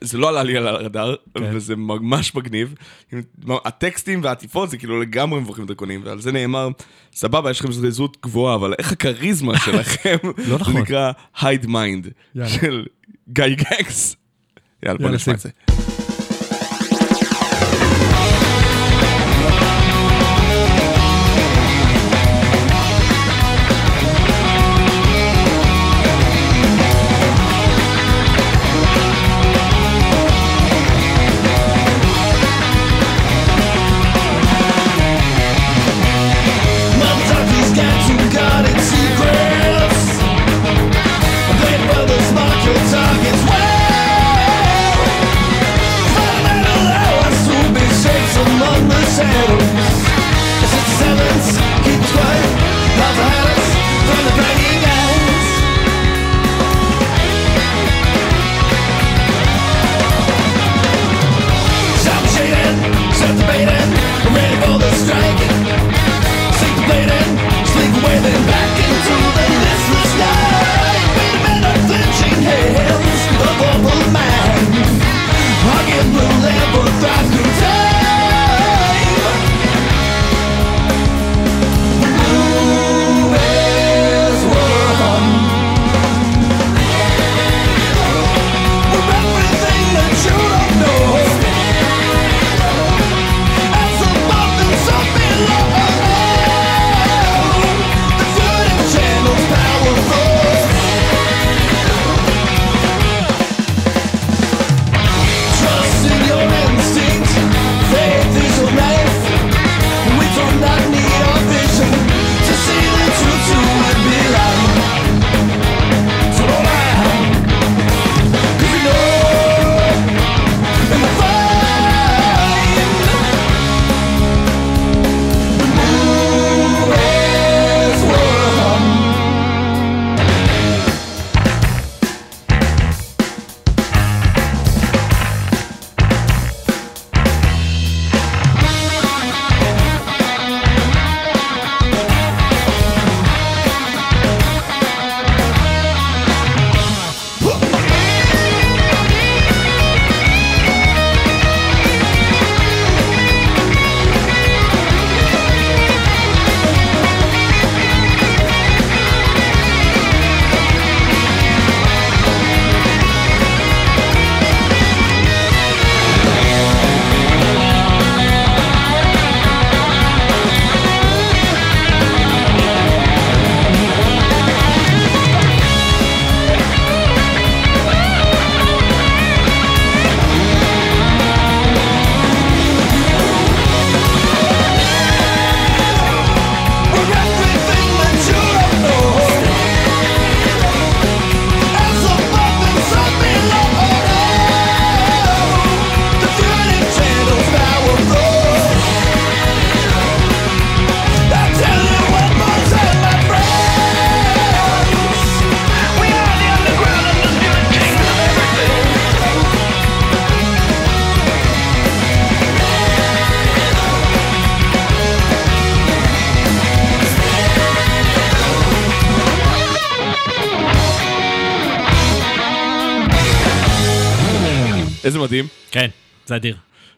Speaker 2: זה לא עלה לי על הרדאר,
Speaker 3: כן.
Speaker 2: וזה ממש מגניב. הטקסטים והעטיפות זה כאילו לגמרי מבוכים דרקונים, ועל זה נאמר, סבבה, יש לכם זריזות גבוהה, אבל איך הכריזמה שלכם,
Speaker 3: לא נכון.
Speaker 2: זה נקרא Hide
Speaker 3: Mind.
Speaker 2: של Gygax. יאללה, בוא נשמע. את זה.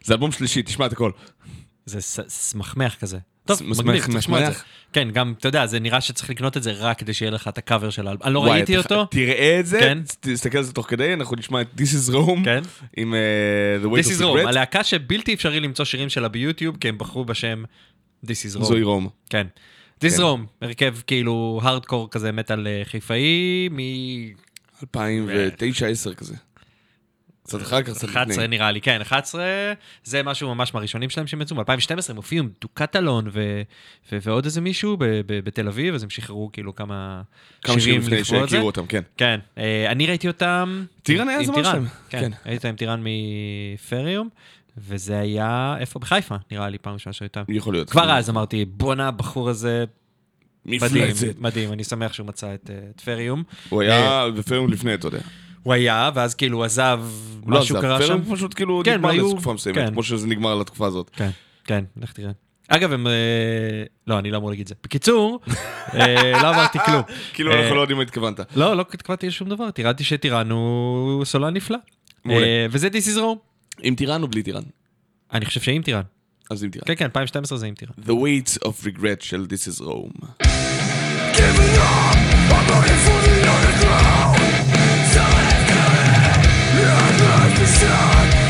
Speaker 3: זה
Speaker 2: אלבום שלישי, תשמע את הכל.
Speaker 3: זה סמכמח כזה. טוב, מגניב, לשמוע את זה. כן, גם, אתה יודע, זה נראה שצריך לקנות את זה רק כדי שיהיה לך את הקאבר של האלבום. אני לא ראיתי אותו.
Speaker 2: תראה את זה,
Speaker 3: כן.
Speaker 2: תסתכל על זה תוך כדי, אנחנו נשמע את This is Rome.
Speaker 3: כן.
Speaker 2: עם אה, The Way
Speaker 3: This
Speaker 2: to
Speaker 3: is Rome,
Speaker 2: Regret.
Speaker 3: הלהקה שבלתי אפשרי למצוא שירים שלה ביוטיוב, כי הם בחרו בשם This is Rome.
Speaker 2: זוהי רום.
Speaker 3: כן. This is
Speaker 2: כן.
Speaker 3: Rome, הרכב כאילו הארדקור כזה מטאל אה, חיפאי, מ...
Speaker 2: 2009-10 כזה. קצת אחר כך, קצת לפני.
Speaker 3: 11 נראה לי, כן, 11, זה משהו ממש מהראשונים שלהם שהם יצאו, ב-2012 הם הופיעו עם דוקטלון ו- ו- ועוד איזה מישהו ב- ב- בתל אביב, אז הם שחררו כאילו כמה
Speaker 2: כמה שנים לפני
Speaker 3: לכבוד זה.
Speaker 2: שהכירו אותם, כן.
Speaker 3: כן, אה, אני ראיתי אותם...
Speaker 2: טירן היה
Speaker 3: טירן,
Speaker 2: שלהם,
Speaker 3: כן,
Speaker 2: כן.
Speaker 3: ראיתי אותם עם טירן מפריום, וזה היה, איפה? בחיפה, נראה לי, פעם ראשונה שהייתה.
Speaker 2: יכול להיות.
Speaker 3: כבר אז אמרתי, בואנה, הבחור הזה מדהים,
Speaker 2: מפלצת.
Speaker 3: מדהים, אני שמח שהוא מצא את, אה, פריום.
Speaker 2: הוא היה בפרם לפני, אתה יודע.
Speaker 3: הוא היה, ואז כאילו הוא עזב,
Speaker 2: הוא לא
Speaker 3: משהו
Speaker 2: עזב,
Speaker 3: קרה שם.
Speaker 2: פרם פשוט כאילו
Speaker 3: כן,
Speaker 2: נגמר
Speaker 3: היו-
Speaker 2: לאיזו תקופה מסוימת,
Speaker 3: כן.
Speaker 2: כמו שזה נגמר לתקופה הזאת.
Speaker 3: כן, כן, לך תראה. אגב, הם... אה, לא, אני לא אמור להגיד את זה. בקיצור, אה, לא אמרתי כלום.
Speaker 2: כאילו
Speaker 3: אה,
Speaker 2: אנחנו לא יודעים מה התכוונת.
Speaker 3: לא, לא התכוונתי לשום דבר, תירדתי שטירן הוא סולן נפלא. אה, וזה This is Rome.
Speaker 2: עם טירן או בלי טירן?
Speaker 3: אני חושב שעם טירן.
Speaker 2: אז עם טירן.
Speaker 3: כן, כן, 2012 זה עם טירן.
Speaker 2: The weight of regret של This is Rome.
Speaker 5: Shout to the
Speaker 7: the sun.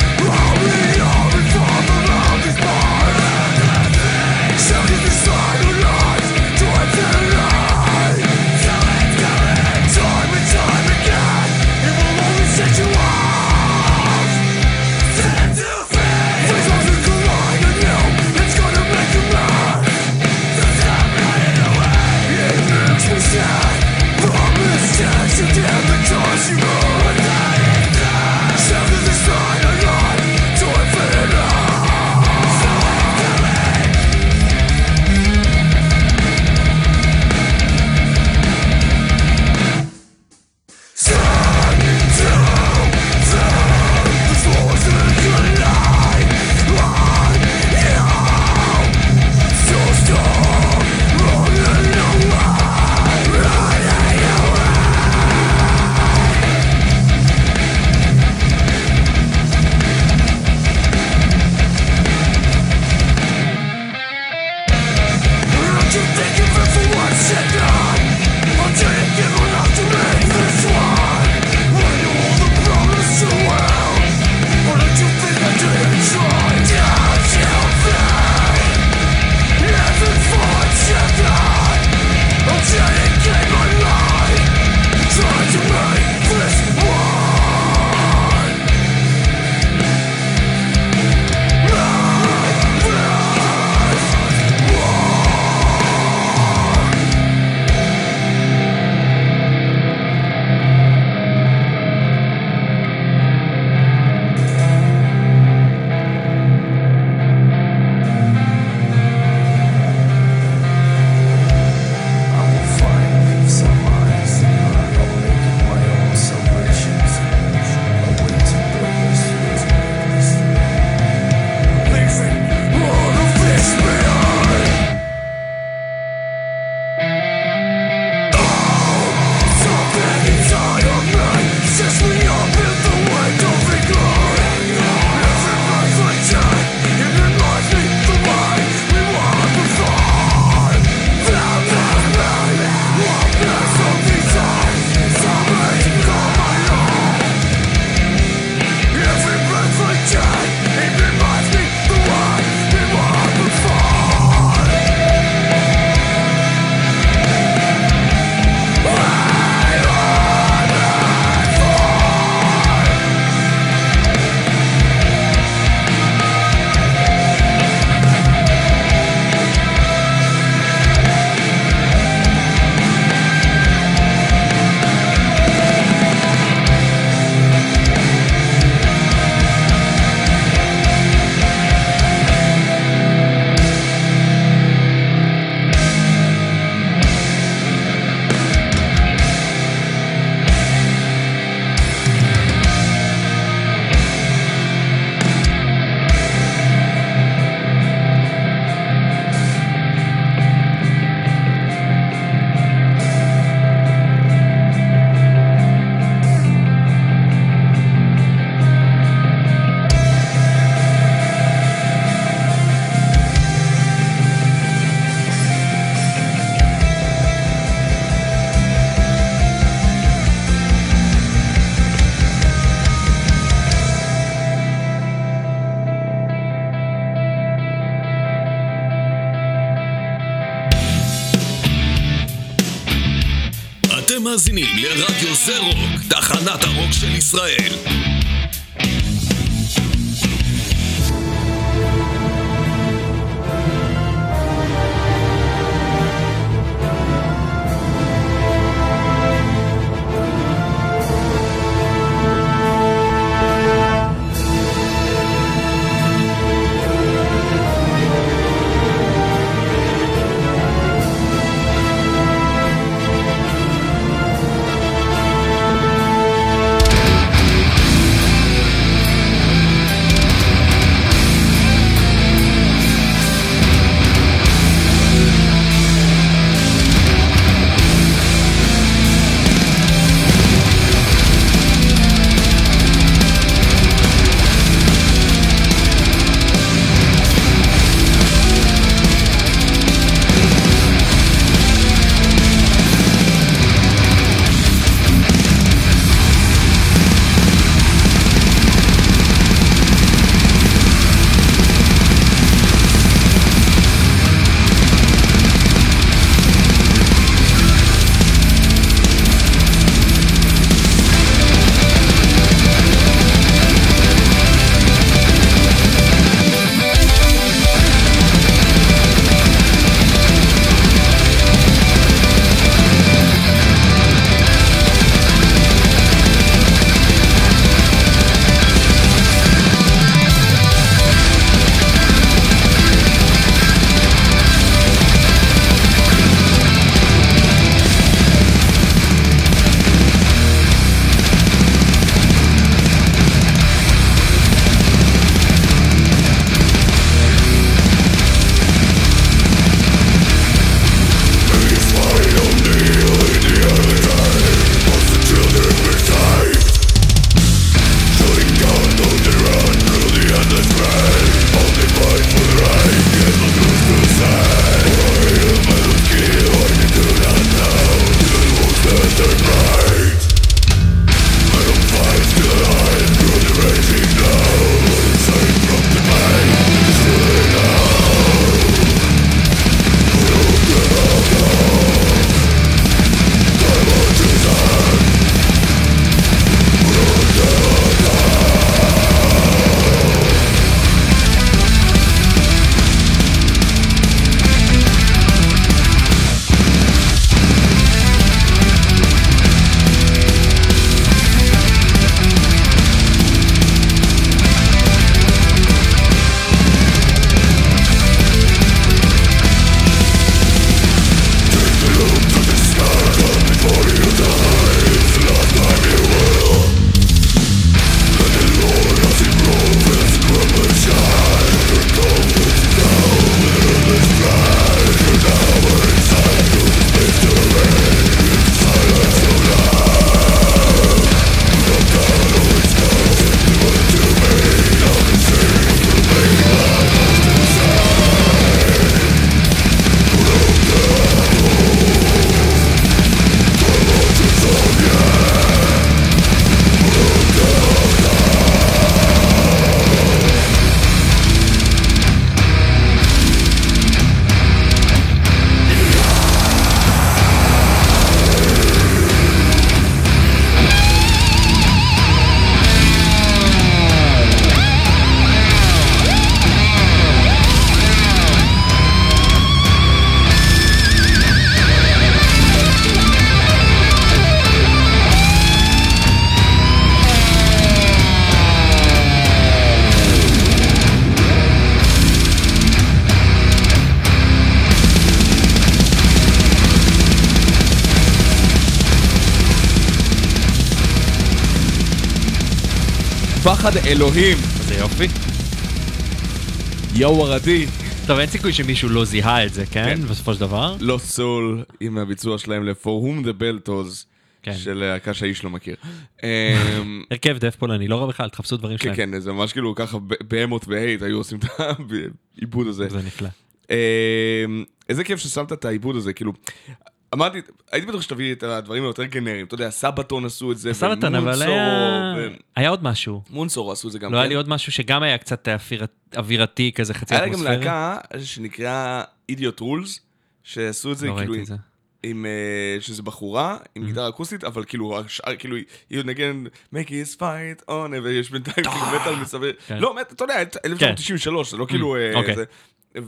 Speaker 7: זה רוק, תחנת הרוק של ישראל.
Speaker 2: אלוהים.
Speaker 3: זה יופי.
Speaker 2: יואו ערדי.
Speaker 3: טוב, אין סיכוי שמישהו לא זיהה את זה, כן?
Speaker 2: כן.
Speaker 3: בסופו של דבר.
Speaker 2: לא סול עם הביצוע שלהם ל-For Whom the Bell Tolls.
Speaker 3: כן.
Speaker 2: של להקה שהאיש לא מכיר. אמ,
Speaker 3: הרכב דף פולני, לא רע בכלל, תחפשו דברים
Speaker 2: כן,
Speaker 3: שלהם.
Speaker 2: כן, זה ממש כאילו ככה בהמות והייט היו עושים את העיבוד הזה.
Speaker 3: זה נפלא.
Speaker 2: אמ, איזה כיף ששמת את העיבוד הזה, כאילו... אמרתי, הייתי בטוח שתביא את הדברים היותר גנריים, אתה יודע, סבתון עשו את זה,
Speaker 3: סבתון, אבל היה...
Speaker 2: ו-
Speaker 3: היה עוד משהו.
Speaker 2: מונסורו עשו את זה גם,
Speaker 3: לא היה
Speaker 2: כן?
Speaker 3: לי עוד משהו שגם היה קצת אווירת- אווירתי כזה, חצי
Speaker 2: היה לה גם. להקה שנקרא אידיוט רולס, שעשו את זה
Speaker 3: לא
Speaker 2: כאילו...
Speaker 3: ראיתי את זה.
Speaker 2: עם, אה, שזה בחורה, עם גיטרה אקוסטית, אבל כאילו, השאר, כאילו, היא נגן make his fight on, ויש בינתיים כאילו מטאל מסביב. לא, אתה יודע, 1993, זה לא כאילו... אה,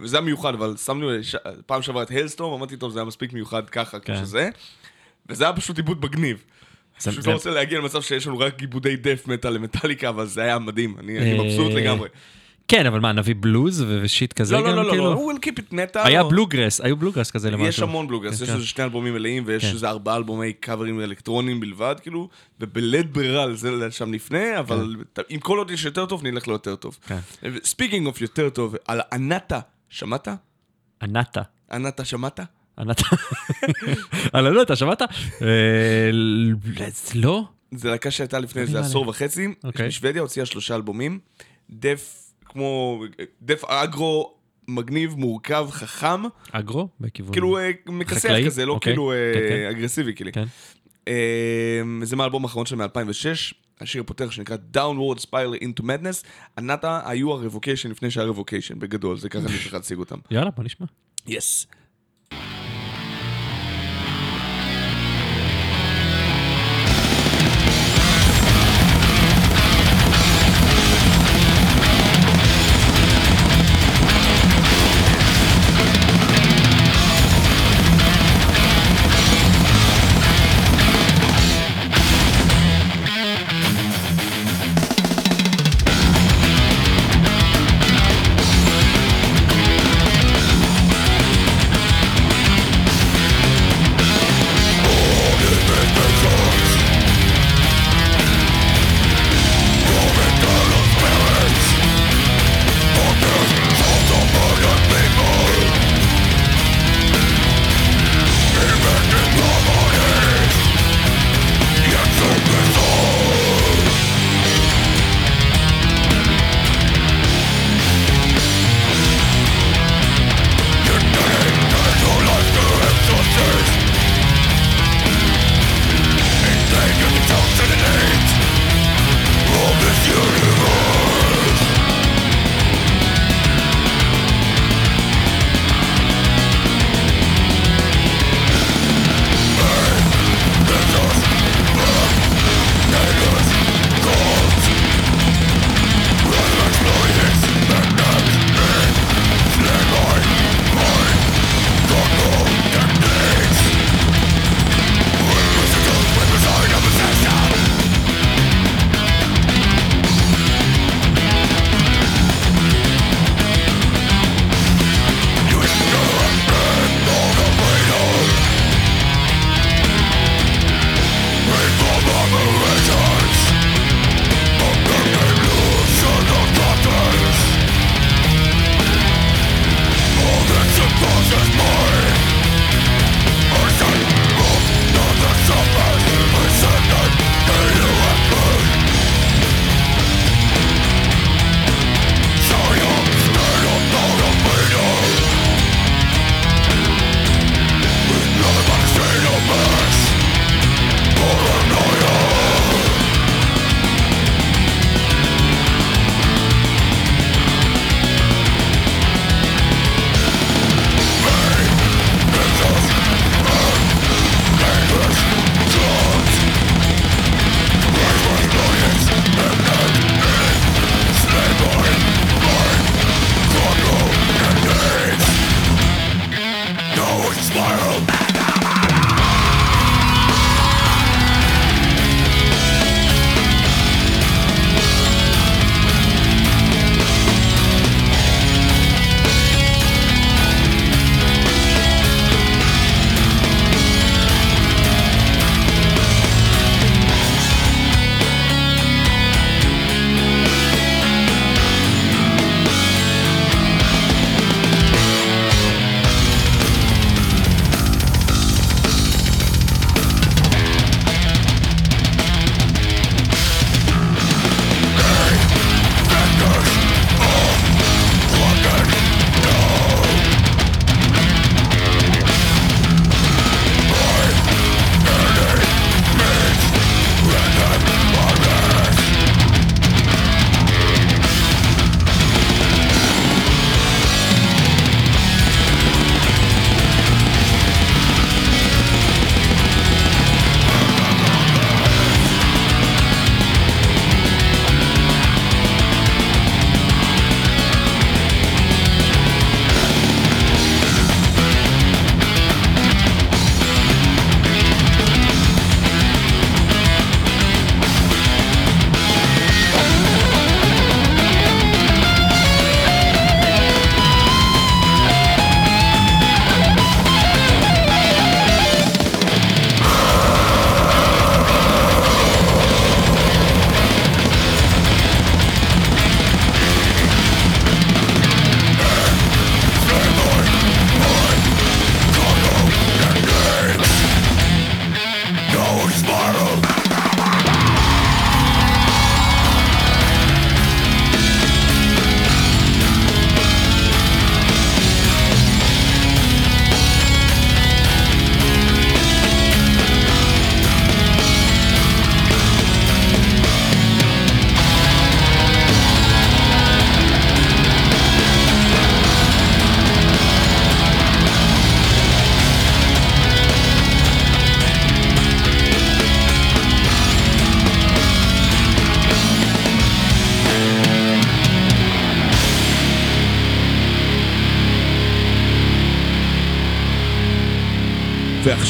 Speaker 2: וזה היה מיוחד, אבל שמנו ש- פעם שעברה את הלסטורם, אמרתי, טוב, זה היה מספיק מיוחד ככה, כמו
Speaker 3: כן.
Speaker 2: שזה. וזה היה פשוט עיבוד מגניב.
Speaker 3: זה-
Speaker 2: פשוט
Speaker 3: זה-
Speaker 2: לא רוצה להגיע למצב שיש לנו רק עיבודי death metal למטאליקה, אבל זה היה מדהים, אני אני
Speaker 3: אה,
Speaker 2: מבסוט לגמרי.
Speaker 3: כן, אבל מה, נביא בלוז ו shit כזה
Speaker 2: לא,
Speaker 3: גם?
Speaker 2: לא, לא,
Speaker 3: כאילו?
Speaker 2: לא, we'll keep it metal.
Speaker 3: היה
Speaker 2: או-
Speaker 3: בלוגרס, היו בלוגרס כזה למשהו.
Speaker 2: יש המון בלוגרס,
Speaker 3: כן,
Speaker 2: יש
Speaker 3: כן.
Speaker 2: איזה שני אלבומים מלאים, ויש
Speaker 3: כן.
Speaker 2: איזה ארבעה אלבומי קאברים אלקטרוניים בלבד, כאילו, ובלית ברירה זה שם לפני, אבל אם כל עוד יש יותר טוב, נלך ליותר טוב. Speaking of יותר טוב, על Anata, שמעת?
Speaker 3: אנטה.
Speaker 2: אנטה שמעת?
Speaker 3: אנטה. על אנטה, שמעת? אה, לא?
Speaker 2: זה להקה שהייתה לפני איזה. עשור וחצי,
Speaker 3: אוקיי.
Speaker 2: בשוודיה הוציאה שלושה אלבומים, דף כמו, דף אגרו מגניב, מורכב, חכם,
Speaker 3: אגרו? בכיוון...
Speaker 2: כאילו אה, מכסח? כזה, לא
Speaker 3: אוקיי.
Speaker 2: כאילו אה,
Speaker 3: כן, כן.
Speaker 2: אגרסיבי, כאילו.
Speaker 3: כן.
Speaker 2: אה, זה מהאלבום האחרון של מ-2006, השיר הפותח שנקרא Downward Spiral into Madness, הנאטה היו הרבוקיישן לפני שהיה רבוקיישן, בגדול, זה ככה אני צריך להציג אותם.
Speaker 3: יאללה, בוא נשמע.
Speaker 2: יס.
Speaker 8: Downward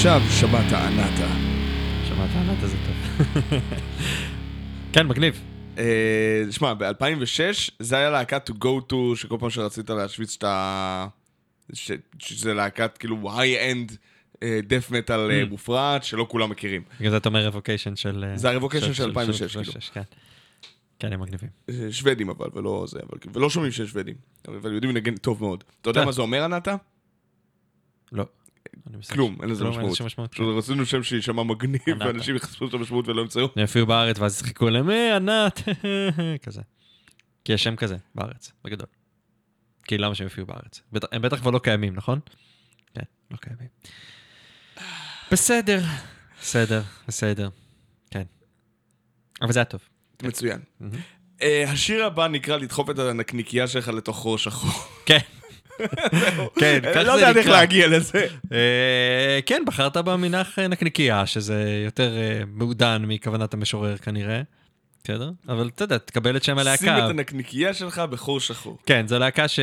Speaker 2: ועכשיו שמעת Anata.
Speaker 3: שמעת Anata הזה טוב. כן, מגניב.
Speaker 2: אה, שמע, ב-2006 זה היה להקת to go to, שכל פעם שרצית להשוויץ שאתה... ש- שזה להקת כאילו high-end death metal
Speaker 3: Mm.
Speaker 2: מופרע, שלא כולם מכירים.
Speaker 3: בגלל זה אתה אומר Revocation של...
Speaker 2: זה ה-Revocation של 2006, כאילו.
Speaker 3: 2006, כן. כן, הם מגניבים.
Speaker 2: אה, שוודים אבל, ולא זה, אבל, ולא שומעים שיש שוודים. אבל יודעים לנגן טוב מאוד. אתה יודע
Speaker 3: כן.
Speaker 2: מה זה אומר Anata?
Speaker 3: לא.
Speaker 2: כלום, אין לזה משמעות. פשוט רצינו שם שיישמע מגניב. ואנשים יחשפו את המשמעות ולא ימצאו.
Speaker 3: הם יופיעו בארץ ואז יחכו להם, אה, ענת, כזה. כי יש שם כזה בארץ, בגדול. כי למה שהם יופיעו בארץ? הם בטח כבר לא קיימים, נכון? כן, לא קיימים. בסדר, בסדר, בסדר. כן. אבל זה היה טוב.
Speaker 2: מצוין. אה, השיר הבא נקרא לדחוף את הנקניקייה שלך לתוך חור שחור.
Speaker 3: כן. כן, כך
Speaker 2: לא
Speaker 3: זה
Speaker 2: יודע איך
Speaker 3: נקרא.
Speaker 2: להגיע לזה.
Speaker 3: אה, כן, בחרת במנח אה, נקניקייה, שזה יותר אה, מעודן מכוונת המשורר כנראה. בסדר? אבל אתה יודע, תקבל את שם
Speaker 2: שים
Speaker 3: הלהקה.
Speaker 2: את הנקניקייה שלך בחור שחור.
Speaker 3: כן, זו להקה ש...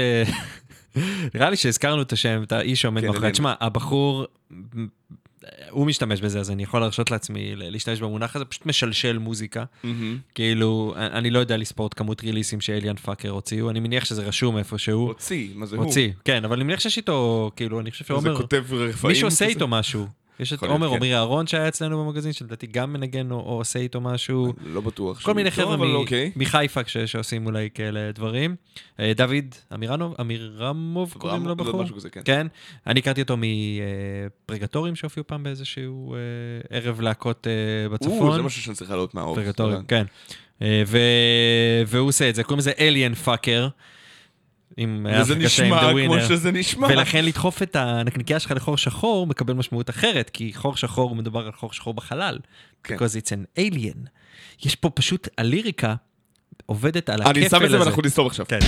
Speaker 3: נראה לי שהזכרנו את השם, את האיש שעומד
Speaker 2: כן,
Speaker 3: מאחורי. תשמע, הבחור, הוא משתמש בזה, אז אני יכול להרשות לעצמי להשתמש במונח הזה, פשוט משלשל מוזיקה. כאילו, אני לא יודע לספור את כמות ריליסים שאליאן פאקר הוציאו, אני מניח שזה רשום איפשהו.
Speaker 2: הוציא, מה זה הוא?
Speaker 3: הוציא, כן, אבל אני מניח שיש איתו, כאילו, אני חושב
Speaker 2: זה
Speaker 3: שעומר...
Speaker 2: כותב רפאים.
Speaker 3: מישהו עושה? איתו משהו. יש את עומר
Speaker 2: כן.
Speaker 3: עמרי אהרון שהיה אצלנו במגזין, שלדעתי גם מנגן או, עושה איתו משהו.
Speaker 2: לא בטוח.
Speaker 3: כל מיני חבר'ה
Speaker 2: אוקיי.
Speaker 3: מחיפה שעושים אולי כאלה דברים. אה, דוד אמירנוב, אמירמוב קוראים לו
Speaker 2: אברהם,
Speaker 3: בחור?
Speaker 2: כן.
Speaker 3: כן. אני הכרתי אותו מפרגטורים שהופיעו פעם באיזשהו אה, ערב להקות אה,
Speaker 2: או, זה
Speaker 3: בצפון.
Speaker 2: משהו שאני צריך לעלות מהאור.
Speaker 3: פרגטורים, כן. והוא עושה את זה, קוראים לזה אליאן פאקר. עם
Speaker 2: וזה
Speaker 3: אפריקה שיים,
Speaker 2: נשמע
Speaker 3: The
Speaker 2: כמו
Speaker 3: Winner.
Speaker 2: שזה נשמע.
Speaker 3: ולכן לדחוף את הנקניקייה שלך לחור שחור מקבל משמעות אחרת, כי חור שחור מדובר על חור שחור בחלל.
Speaker 2: כן.
Speaker 3: because it's an alien. יש פה פשוט, הליריקה עובדת על הכפל הזה.
Speaker 2: אני שם את זה ואנחנו נסתום עכשיו.
Speaker 3: כן.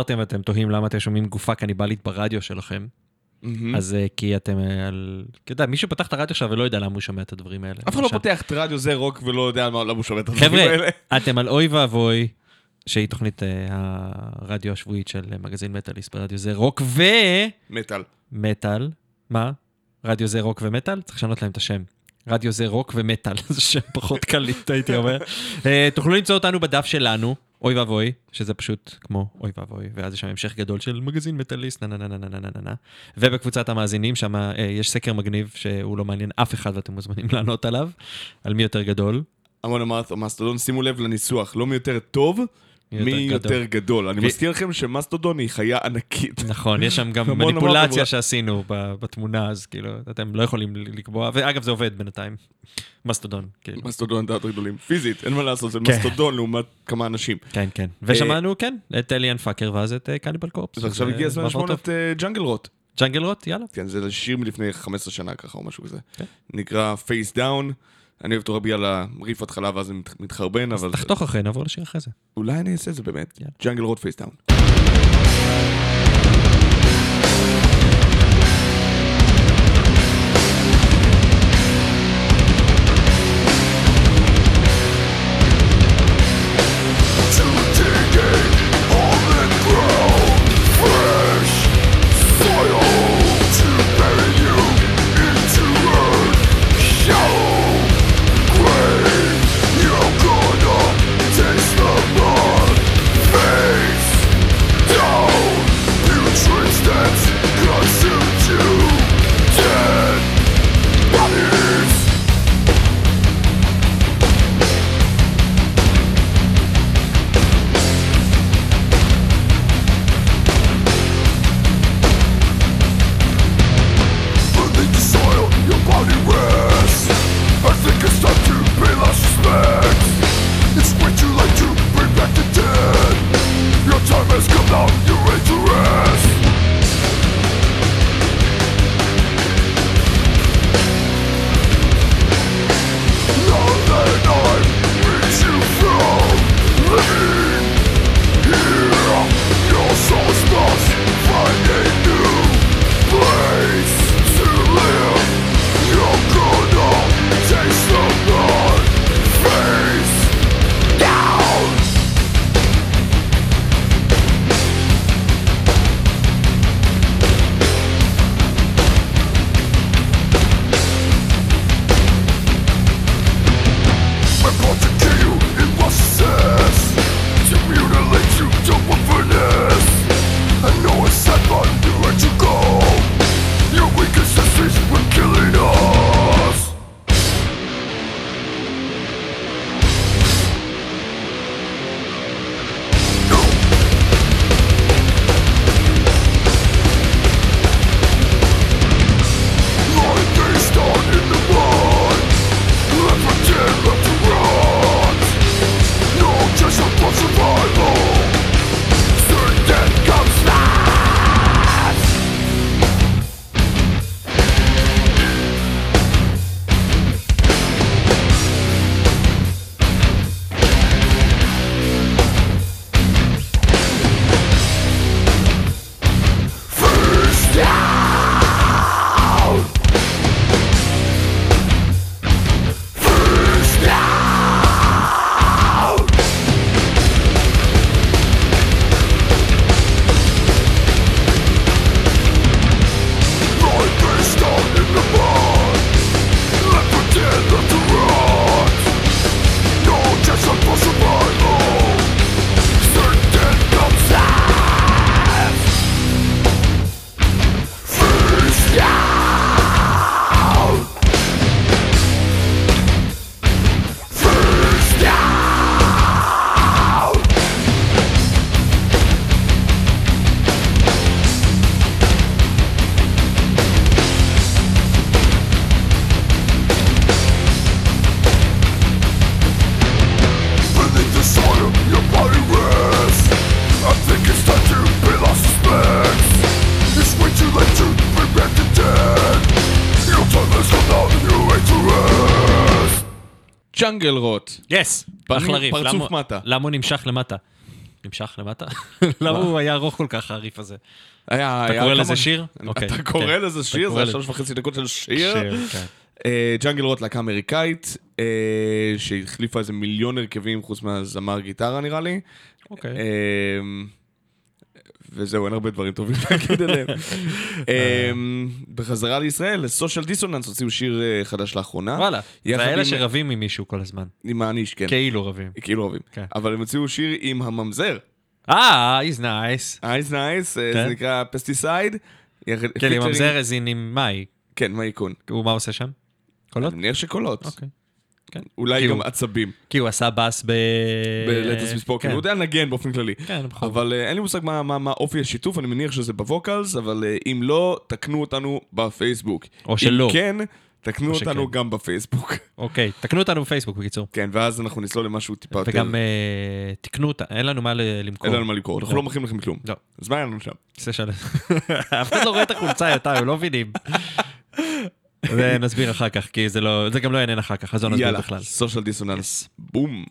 Speaker 3: התחברתם ואתם תוהים למה אתם שומעים גופה קניבלית ברדיו שלכם, אז אה, כי אתם אה, על... אתה יודע, מישהו פתח את הרדיו עכשיו ולא יודע למה הוא שומע את הדברים האלה.
Speaker 2: אף אחד לא. פותח את רדיו זה רוק ולא יודע מה- למה הוא שומע את הדברים
Speaker 3: חבר'ה,
Speaker 2: האלה.
Speaker 3: אתם על אוי ואבוי, שהיא תוכנית אה, הרדיו השבועית של מגזין מטאליסט ברדיו זה רוק
Speaker 2: מטאל.
Speaker 3: ומטאל. מה? רדיו זה רוק ומטאל? צריך לשנות להם את השם. רדיו זה רוק ומטאל, זה שם פחות קליט, הייתי אומר. תוכלו למצוא אותנו בדף שלנו, אוי ואבוי, שזה פשוט כמו אוי ואבוי, ואז יש שם המשך גדול של מגזין מטאליסט, נה נה נה נה נה נה נה. ובקבוצת המאזינים, שם אה, יש סקר מגניב שהוא לא מעניין אף אחד ואתם מוזמנים לענות עליו, על מי יותר גדול.
Speaker 2: המון אמרת, המאסטרדון, שימו לב לניסוח, לא מי יותר טוב,
Speaker 3: מי יותר
Speaker 2: יותר גדול. אני
Speaker 3: ו-
Speaker 2: מזכיר לכם שמסטודון היא חיה ענקית.
Speaker 3: נכון, יש שם גם מניפולציה שעשינו בתמונה, אז כאילו, אתם לא יכולים לקבוע, ואגב, זה עובד בינתיים. מסטודון, כאילו.
Speaker 2: מסטודון יותר גדולים. פיזית, אין מה לעשות, זה
Speaker 3: כן.
Speaker 2: מסטודון לעומת כמה אנשים.
Speaker 3: כן, כן. ושמענו, כן, את Alien Fucker ואז את אה, Cannibal Corpse.
Speaker 2: אז עכשיו
Speaker 3: זה
Speaker 2: הגיע הזמן לשמוע. את אה, Jungle Rot.
Speaker 3: Jungle Rot, יאללה.
Speaker 2: כן, זה שיר מלפני 15 שנה ככה או משהו כזה.
Speaker 3: כן.
Speaker 2: נקרא Face Down. אני אוהב אותו רק בגלל הריף התחלה ואז זה מת- מתחרבן, אבל
Speaker 3: תחתוך אחרי, נעבור לשיר אחרי זה.
Speaker 2: אולי אני אעשה את זה באמת. Jungle Rot Face
Speaker 3: יס! אחלה ריף.
Speaker 2: פרצוף מטה.
Speaker 3: למה הוא נמשך למטה? נמשך למטה? למה הוא היה ארוך כל כך, הריף הזה?
Speaker 2: היה,
Speaker 3: אתה קורא לזה שיר? אוקיי,
Speaker 2: אתה קורא
Speaker 3: כן.
Speaker 2: לזה שיר? זה היה שלוש וחצי דקות של שיר.
Speaker 3: כן.
Speaker 2: אה, ג'אנגל רוט, להקה אמריקאית, אה, שהחליפה איזה מיליון הרכבים חוץ מהזמר גיטרה נראה לי.
Speaker 3: אוקיי.
Speaker 2: וזהו, אין הרבה דברים טובים להגיד עליהם. אה, בחזרה לישראל, סושיאל דיסוננס הוציאו שיר אה, חדש לאחרונה.
Speaker 3: וואלה. זה אלה שרבים עם מישהו כל הזמן.
Speaker 2: עם האניש, כן.
Speaker 3: כאילו רבים.
Speaker 2: כאילו אוהבים.
Speaker 3: כן.
Speaker 2: אבל הם הוציאו שיר עם הממזר.
Speaker 3: אה, he's nice.
Speaker 2: אייז נייס,
Speaker 3: כן.
Speaker 2: זה נקרא פסטיסייד.
Speaker 3: כן, עם ממזר הזין עם מאי.
Speaker 2: כן, מה איכון?
Speaker 3: הוא מה עושה שם? קולות?
Speaker 2: אני מניח שקולות.
Speaker 3: אוקיי. כן.
Speaker 2: אולי גם
Speaker 3: הוא-
Speaker 2: עצבים.
Speaker 3: כי הוא עשה בס ב...
Speaker 2: בלטס מספוקן.
Speaker 3: כן.
Speaker 2: הוא יודע לנגן באופן כללי.
Speaker 3: כן, בכל
Speaker 2: אבל אה, אין לי מושג מה- מה מה אופי השיתוף, אני מניח שזה בווקלס, אבל אה, אם לא, תקנו אותנו בפייסבוק.
Speaker 3: או שלא.
Speaker 2: אם כן, תקנו
Speaker 3: או
Speaker 2: אותנו
Speaker 3: שכן.
Speaker 2: גם בפייסבוק.
Speaker 3: אוקיי, תקנו אותנו בפייסבוק בקיצור.
Speaker 2: כן, ואז אנחנו נצלול למשהו טיפה יותר...
Speaker 3: וגם אה, תקנו אותה, אין לנו מה למכור.
Speaker 2: אין לנו מה לקרוא, אנחנו
Speaker 3: לא.
Speaker 2: לא מכירים לכם כלום.
Speaker 3: לא.
Speaker 2: אז מה היה לנו שם?
Speaker 3: אף אחד לא רואה את החולצה יותר, הם לא מבינים. ונסביר אחר כך, כי זה לא, זה גם לא יעניין אחר כך, אז לא נסביר
Speaker 2: יאללה,
Speaker 3: בכלל.
Speaker 2: סושיאל דיסוננס. בום.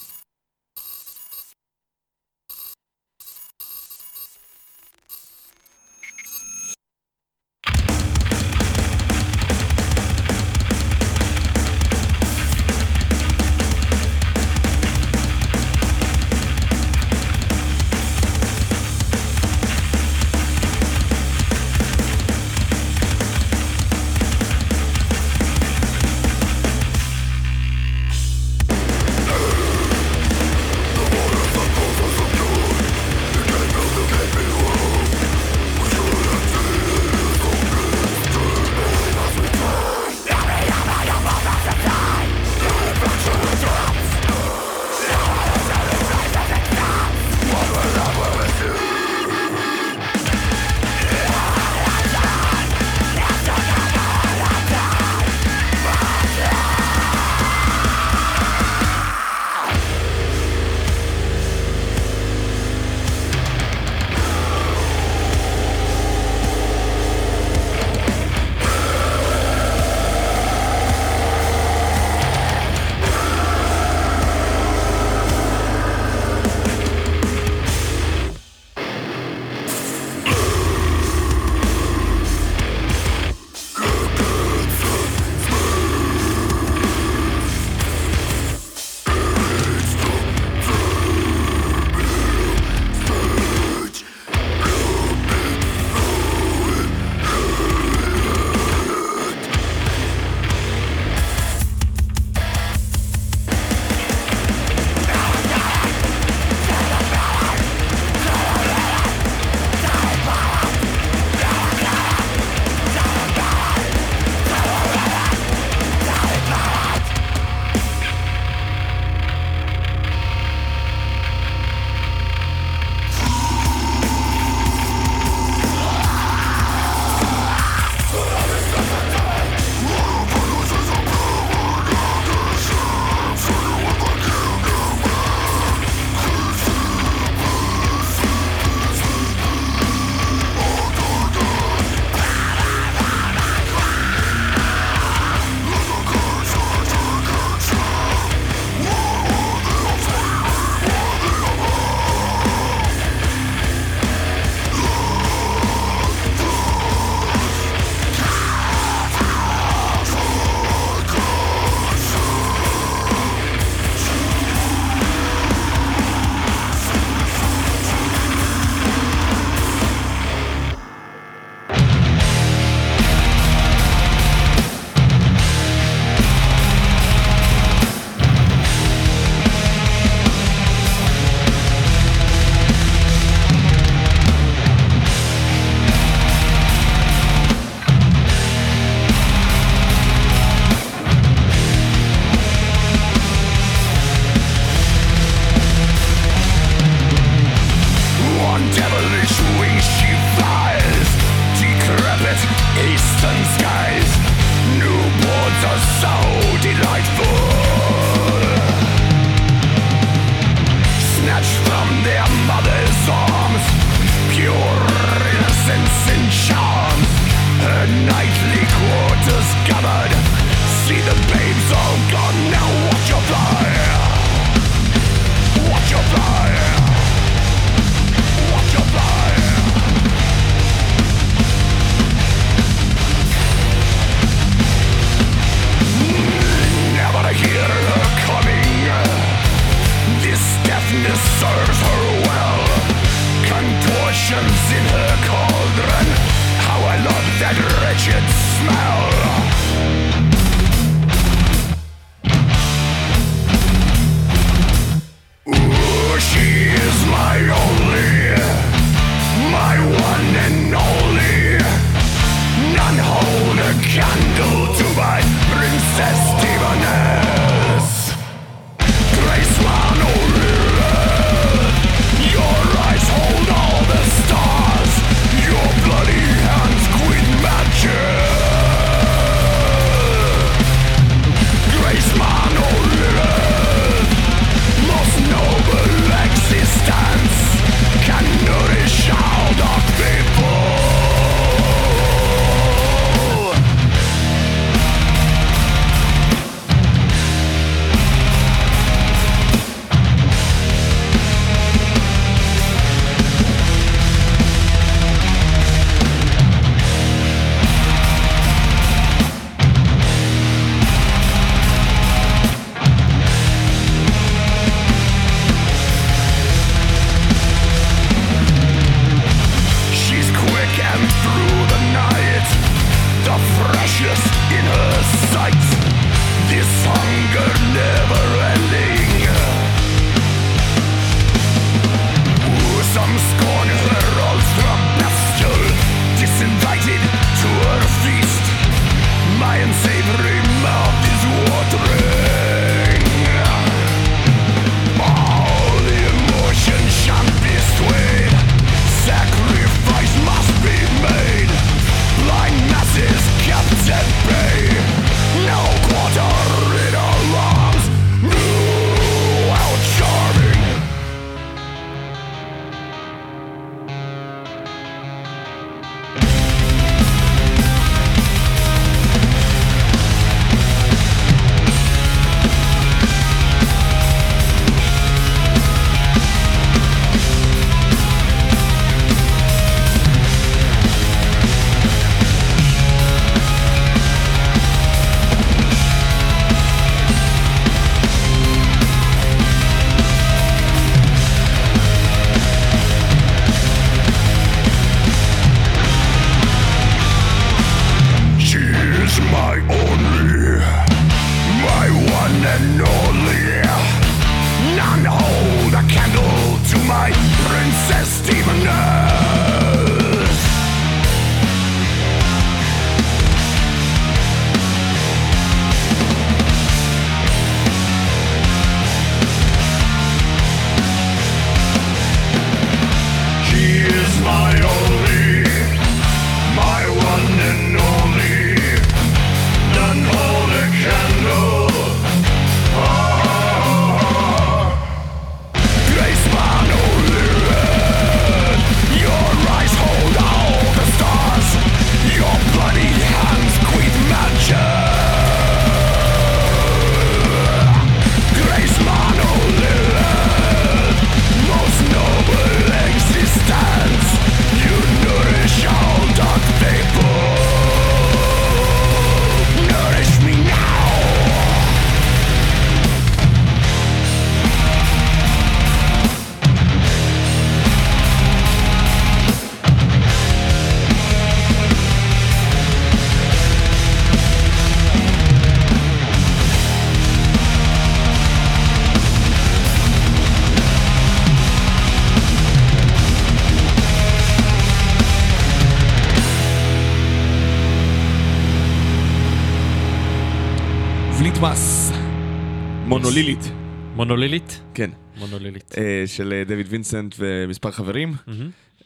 Speaker 2: מונולילית? כן.
Speaker 3: מונולילית.
Speaker 2: אה, של אה, דויד וינסנט ומספר חברים.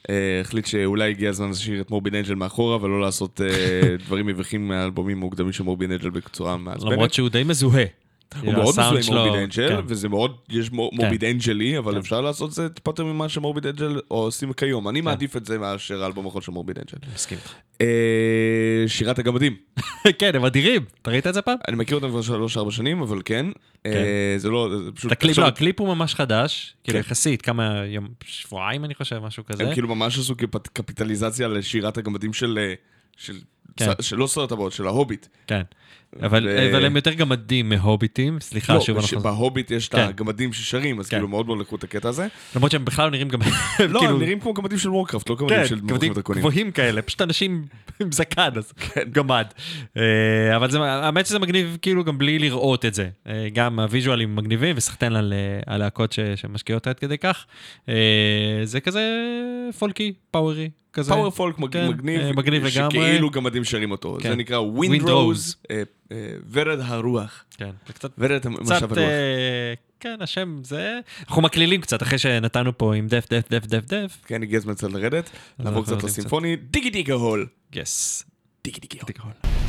Speaker 2: אה, החליט שאולי הגיע הזמן להשאיר את מורבין אנג'ל מאחורה ולא לעשות דברים מביכים מהאלבומים המוקדמים של מורבין אנג'ל בצורה מעצבנת.
Speaker 3: למרות שהוא די מזוהה.
Speaker 2: הוא מאוד מזוהה עם מורביד אנג'ל,
Speaker 3: כן.
Speaker 2: וזה מאוד, יש מור- מורביד אנג'לי, אבל
Speaker 3: כן.
Speaker 2: אפשר לעשות את זה טיפה יותר ממה שמורביד אנג'ל עושים כיום. אני מעדיף את זה מאשר האלבום האחרון של מורביד אנג'ל.
Speaker 3: מסכים איתך.
Speaker 2: אה, שירת הגמדים.
Speaker 3: כן, הם אדירים. אתה ראית את זה פעם?
Speaker 2: אני מכיר אותם כבר שלוש-ארבע שנים, אבל כן. אה, זה לא, זה פשוט...
Speaker 3: הקליפ, לא, הקליפ הוא ממש חדש, כאילו
Speaker 2: כן.
Speaker 3: יחסית, כמה יום, שבועיים אני חושב, משהו כזה.
Speaker 2: הם כאילו ממש עשו קפיטליזציה לשירת הגמדים של... אה, של...
Speaker 3: כן.
Speaker 2: של לא סרט הטבעות, של ההוביט.
Speaker 3: כן. אבל
Speaker 2: ו-
Speaker 3: אבל הם יותר גמדים מהוביטים, סליחה,
Speaker 2: לא,
Speaker 3: שוב
Speaker 2: בש-
Speaker 3: אנחנו...
Speaker 2: בהוביט יש את
Speaker 3: כן.
Speaker 2: הגמדים ששרים, אז
Speaker 3: כן.
Speaker 2: כאילו מאוד מאוד לקחו את הקטע הזה.
Speaker 3: למרות שהם בכלל נראים גם...
Speaker 2: לא,
Speaker 3: כאילו-
Speaker 2: הם נראים כמו גמדים של וורקראפט, לא גמדים
Speaker 3: כן,
Speaker 2: של מלכים
Speaker 3: גמדים. גבוהים כאלה, פשוט אנשים עם זקן, אז
Speaker 2: כן.
Speaker 3: גמד. אה, אבל זה, האמת שזה מגניב כאילו גם בלי לראות את זה. אה, גם הוויז'ואלים מגניבים, וסחטיין על אה, הלהקות ש- שמשקיעות עד כדי כך. זה כזה פולקי, פאוורי, כזה.
Speaker 2: פאוור פולק
Speaker 3: כן,
Speaker 2: מגניב,
Speaker 3: מגניב לגמרי.
Speaker 2: שכאילו גמדים שרים אותו.
Speaker 3: כן.
Speaker 2: זה נקרא
Speaker 3: Wind
Speaker 2: ווינדרוז, ורד הרוח.
Speaker 3: כן, זה קצת...
Speaker 2: ורד
Speaker 3: קצת,
Speaker 2: הרוח.
Speaker 3: אה, כן, השם זה... אנחנו מקלילים קצת אחרי שנתנו פה עם דף, דף, דף, דף, דף.
Speaker 2: כן, הגיע הזמן קצת לרדת, לעבור קצת לסימפוני. דיגי דיגה הול.
Speaker 3: יס.
Speaker 2: דיגי דיגה הול.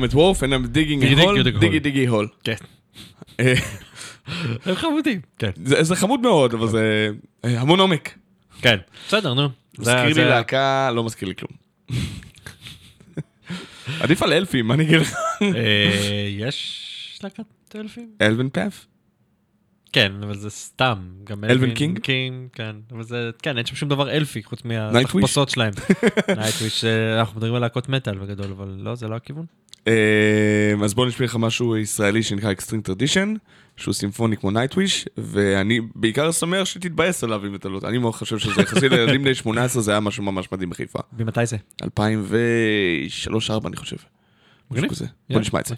Speaker 8: Am at
Speaker 9: Wolf and I'm digging
Speaker 3: Dig,
Speaker 9: a hole, דיגי. דיגי הול.
Speaker 3: כן.
Speaker 9: אה,
Speaker 3: הם חמודים. כן.
Speaker 9: זה זה חמוד מאוד, אבל זה אה, המון עומק.
Speaker 3: כן. בסדר, נו.
Speaker 9: מזכיר לי להקה, לא מזכיר לי כלום. עדיף על אלפים, מה אני אגיד לך?
Speaker 3: אה, יש להקת אלפים?
Speaker 9: אלווין פאף?
Speaker 3: כן, אבל זה סתם. גם
Speaker 9: אלווין קינג?
Speaker 3: קינג, כן. אבל זה, כן, אין שם שום דבר אלפי חוץ? מהתחפושות שלהם. נייטוויש, אנחנו מדברים על להקות מטאל בגדול, אבל לא, זה לא הכיוון.
Speaker 9: אה, אז בוא נשמיע לך משהו ישראלי שנקרא אקסטרינג טרדישן, שהוא סימפוני כמו נייטוויש, ואני בעיקר שמח שתתבאס עליו אם אתה לא... אני מאוד חושב שזה יחסי לילדים בני 18, זה היה משהו ממש מדהים בחיפה.
Speaker 3: ממתי זה?
Speaker 9: 2003-2004 אני חושב. משהו. כזה. בוא נשמע את זה.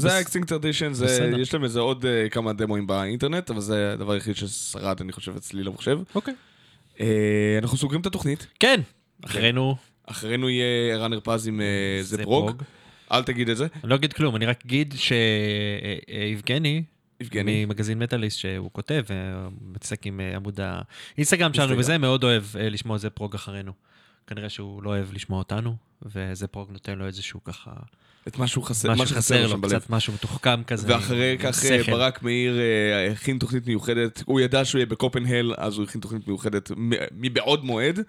Speaker 9: זה האקסטינקט טרדישן. יש להם איזה עוד אה, כמה דמואים באינטרנט, אבל זה הדבר היחיד ששרד, אני חושב, אצלי למחשב.
Speaker 3: אוקיי.
Speaker 9: אה, אנחנו סוגרים את התוכנית.
Speaker 3: כן, אחרינו
Speaker 9: אחרינו יהיה ערן הרפז עם אה, זה ברוג. אל תגיד את זה.
Speaker 3: אני לא אגיד כלום, אני רק אגיד שיבגני,
Speaker 9: יבגני.
Speaker 3: ממגזין מטאליסט שהוא כותב, מתעסק עם עמוד האינסטגרם שלנו. וזה, מאוד אוהב לשמוע זה פרוג אחרינו. כנראה שהוא לא אוהב לשמוע אותנו, וזה פרוג נותן לו איזשהו ככה,
Speaker 2: את מה שהוא חסר,
Speaker 3: מה שחסר
Speaker 2: לו.
Speaker 3: קצת משהו מתוחכם כזה.
Speaker 2: ואחרי כך אה. ברק מאיר אה, הכין תוכנית מיוחדת, הוא ידע שהוא יהיה בקופנהל, אז הוא הכין תוכנית מיוחדת מבעוד מועד.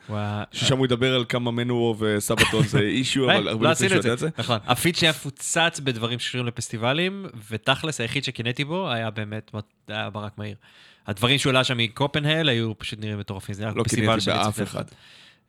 Speaker 2: ששם הוא ידבר על כמה מנורו וסבתון זה אישיו, אבל הרבה
Speaker 3: לא
Speaker 2: לפני שהוא ידע את
Speaker 3: זה. נכון. הפיד שלי היה מפוצץ בדברים שקשורים לפסטיבלים, ותכלס היחיד שקינאתי בו היה באמת ברק מאיר. הדברים שהוא העלה שם מקופנהל היו פשוט נראים מטורפים. זה היה
Speaker 2: לא
Speaker 3: פסטיבל
Speaker 2: קינאתי
Speaker 3: שאני
Speaker 2: באף
Speaker 3: צופה
Speaker 2: אחד.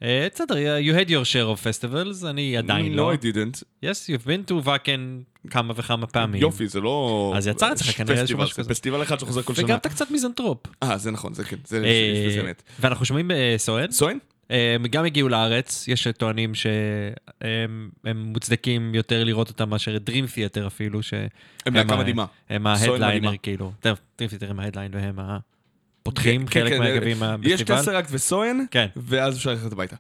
Speaker 3: אה, בסדר, you had your share of festivals, אני עדיין
Speaker 2: No,
Speaker 3: לא.
Speaker 2: I didn't.
Speaker 3: yes, you've been to ואקן כמה וכמה פעמים.
Speaker 2: יופי, זה לא...
Speaker 3: אז יצא אצלך כנראה איזשהו משהו
Speaker 2: זה
Speaker 3: כזה.
Speaker 2: פסטיבל אחד שחוזר כל שנה.
Speaker 3: וגם אתה קצת מיזנטרופ.
Speaker 2: אה, זה נכון, זה כן, זה
Speaker 3: אה,
Speaker 2: יש בזה אמת.
Speaker 3: ואנחנו שומעים בסואן.
Speaker 2: סואן?
Speaker 3: אה, הם גם הגיעו לארץ, יש טוענים שהם הם מוצדקים יותר לראות אותם מאשר את Dream Theater אפילו, שהם
Speaker 2: הם להקה
Speaker 3: ה-
Speaker 2: מדהימה.
Speaker 3: הם
Speaker 2: סואן
Speaker 3: ההדליינר. כאילו, טוב, Dream Theater הם ההדליין והם הפותחים
Speaker 2: כן,
Speaker 3: חלק
Speaker 2: כן,
Speaker 3: מהגבים
Speaker 2: יש
Speaker 3: בפסטיבל.
Speaker 2: טסראקט וסואן,
Speaker 3: כן.
Speaker 2: ואז אפשר ללכת הביתה.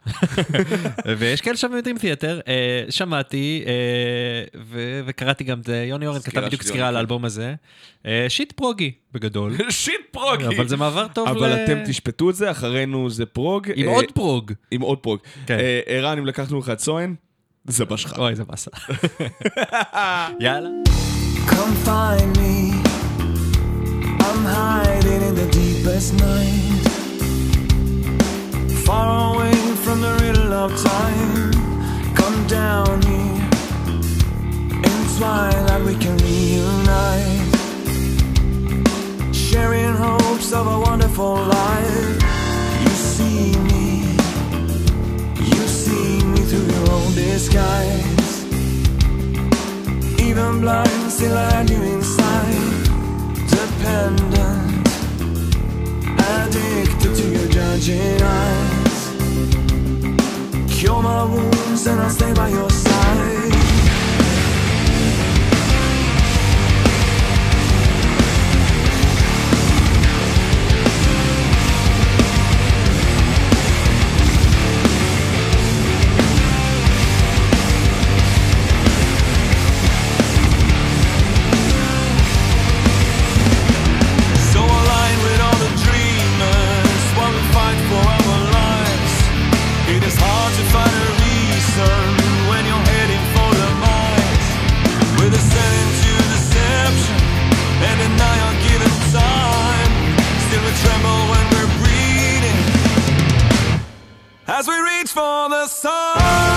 Speaker 3: ויש כאלה שם יודעים תיאטר, אה, שמעתי אה, ו- וקראתי גם את זה, יוני אורן כתב בדיוק סקירה על
Speaker 2: כן.
Speaker 3: האלבום הזה. אה, שיט פרוגי בגדול,
Speaker 2: שיט פרוגי!
Speaker 3: אבל זה מעבר טוב
Speaker 2: אבל
Speaker 3: ל-
Speaker 2: אתם תשפטו את זה, אחרינו זה פרוג.
Speaker 3: עם
Speaker 2: אה,
Speaker 3: עוד פרוג.
Speaker 2: עם עוד פרוג.
Speaker 3: כן.
Speaker 2: אה, ערן, אם לקחנו לך את סואן, זה בשלך.
Speaker 3: אוי, זה באסה. יאללה.
Speaker 5: Come find me. I'm hiding in the deepest night. Far away from the riddle of time. Come down here. In twilight we can reunite. Sharing hopes of a wonderful life. You see me. You see me through your own disguise. Even blind, still I had you inside. Dependent, addicted to your judging eyes. Cure my wounds and I'll stay by your side. As we reach for the sun.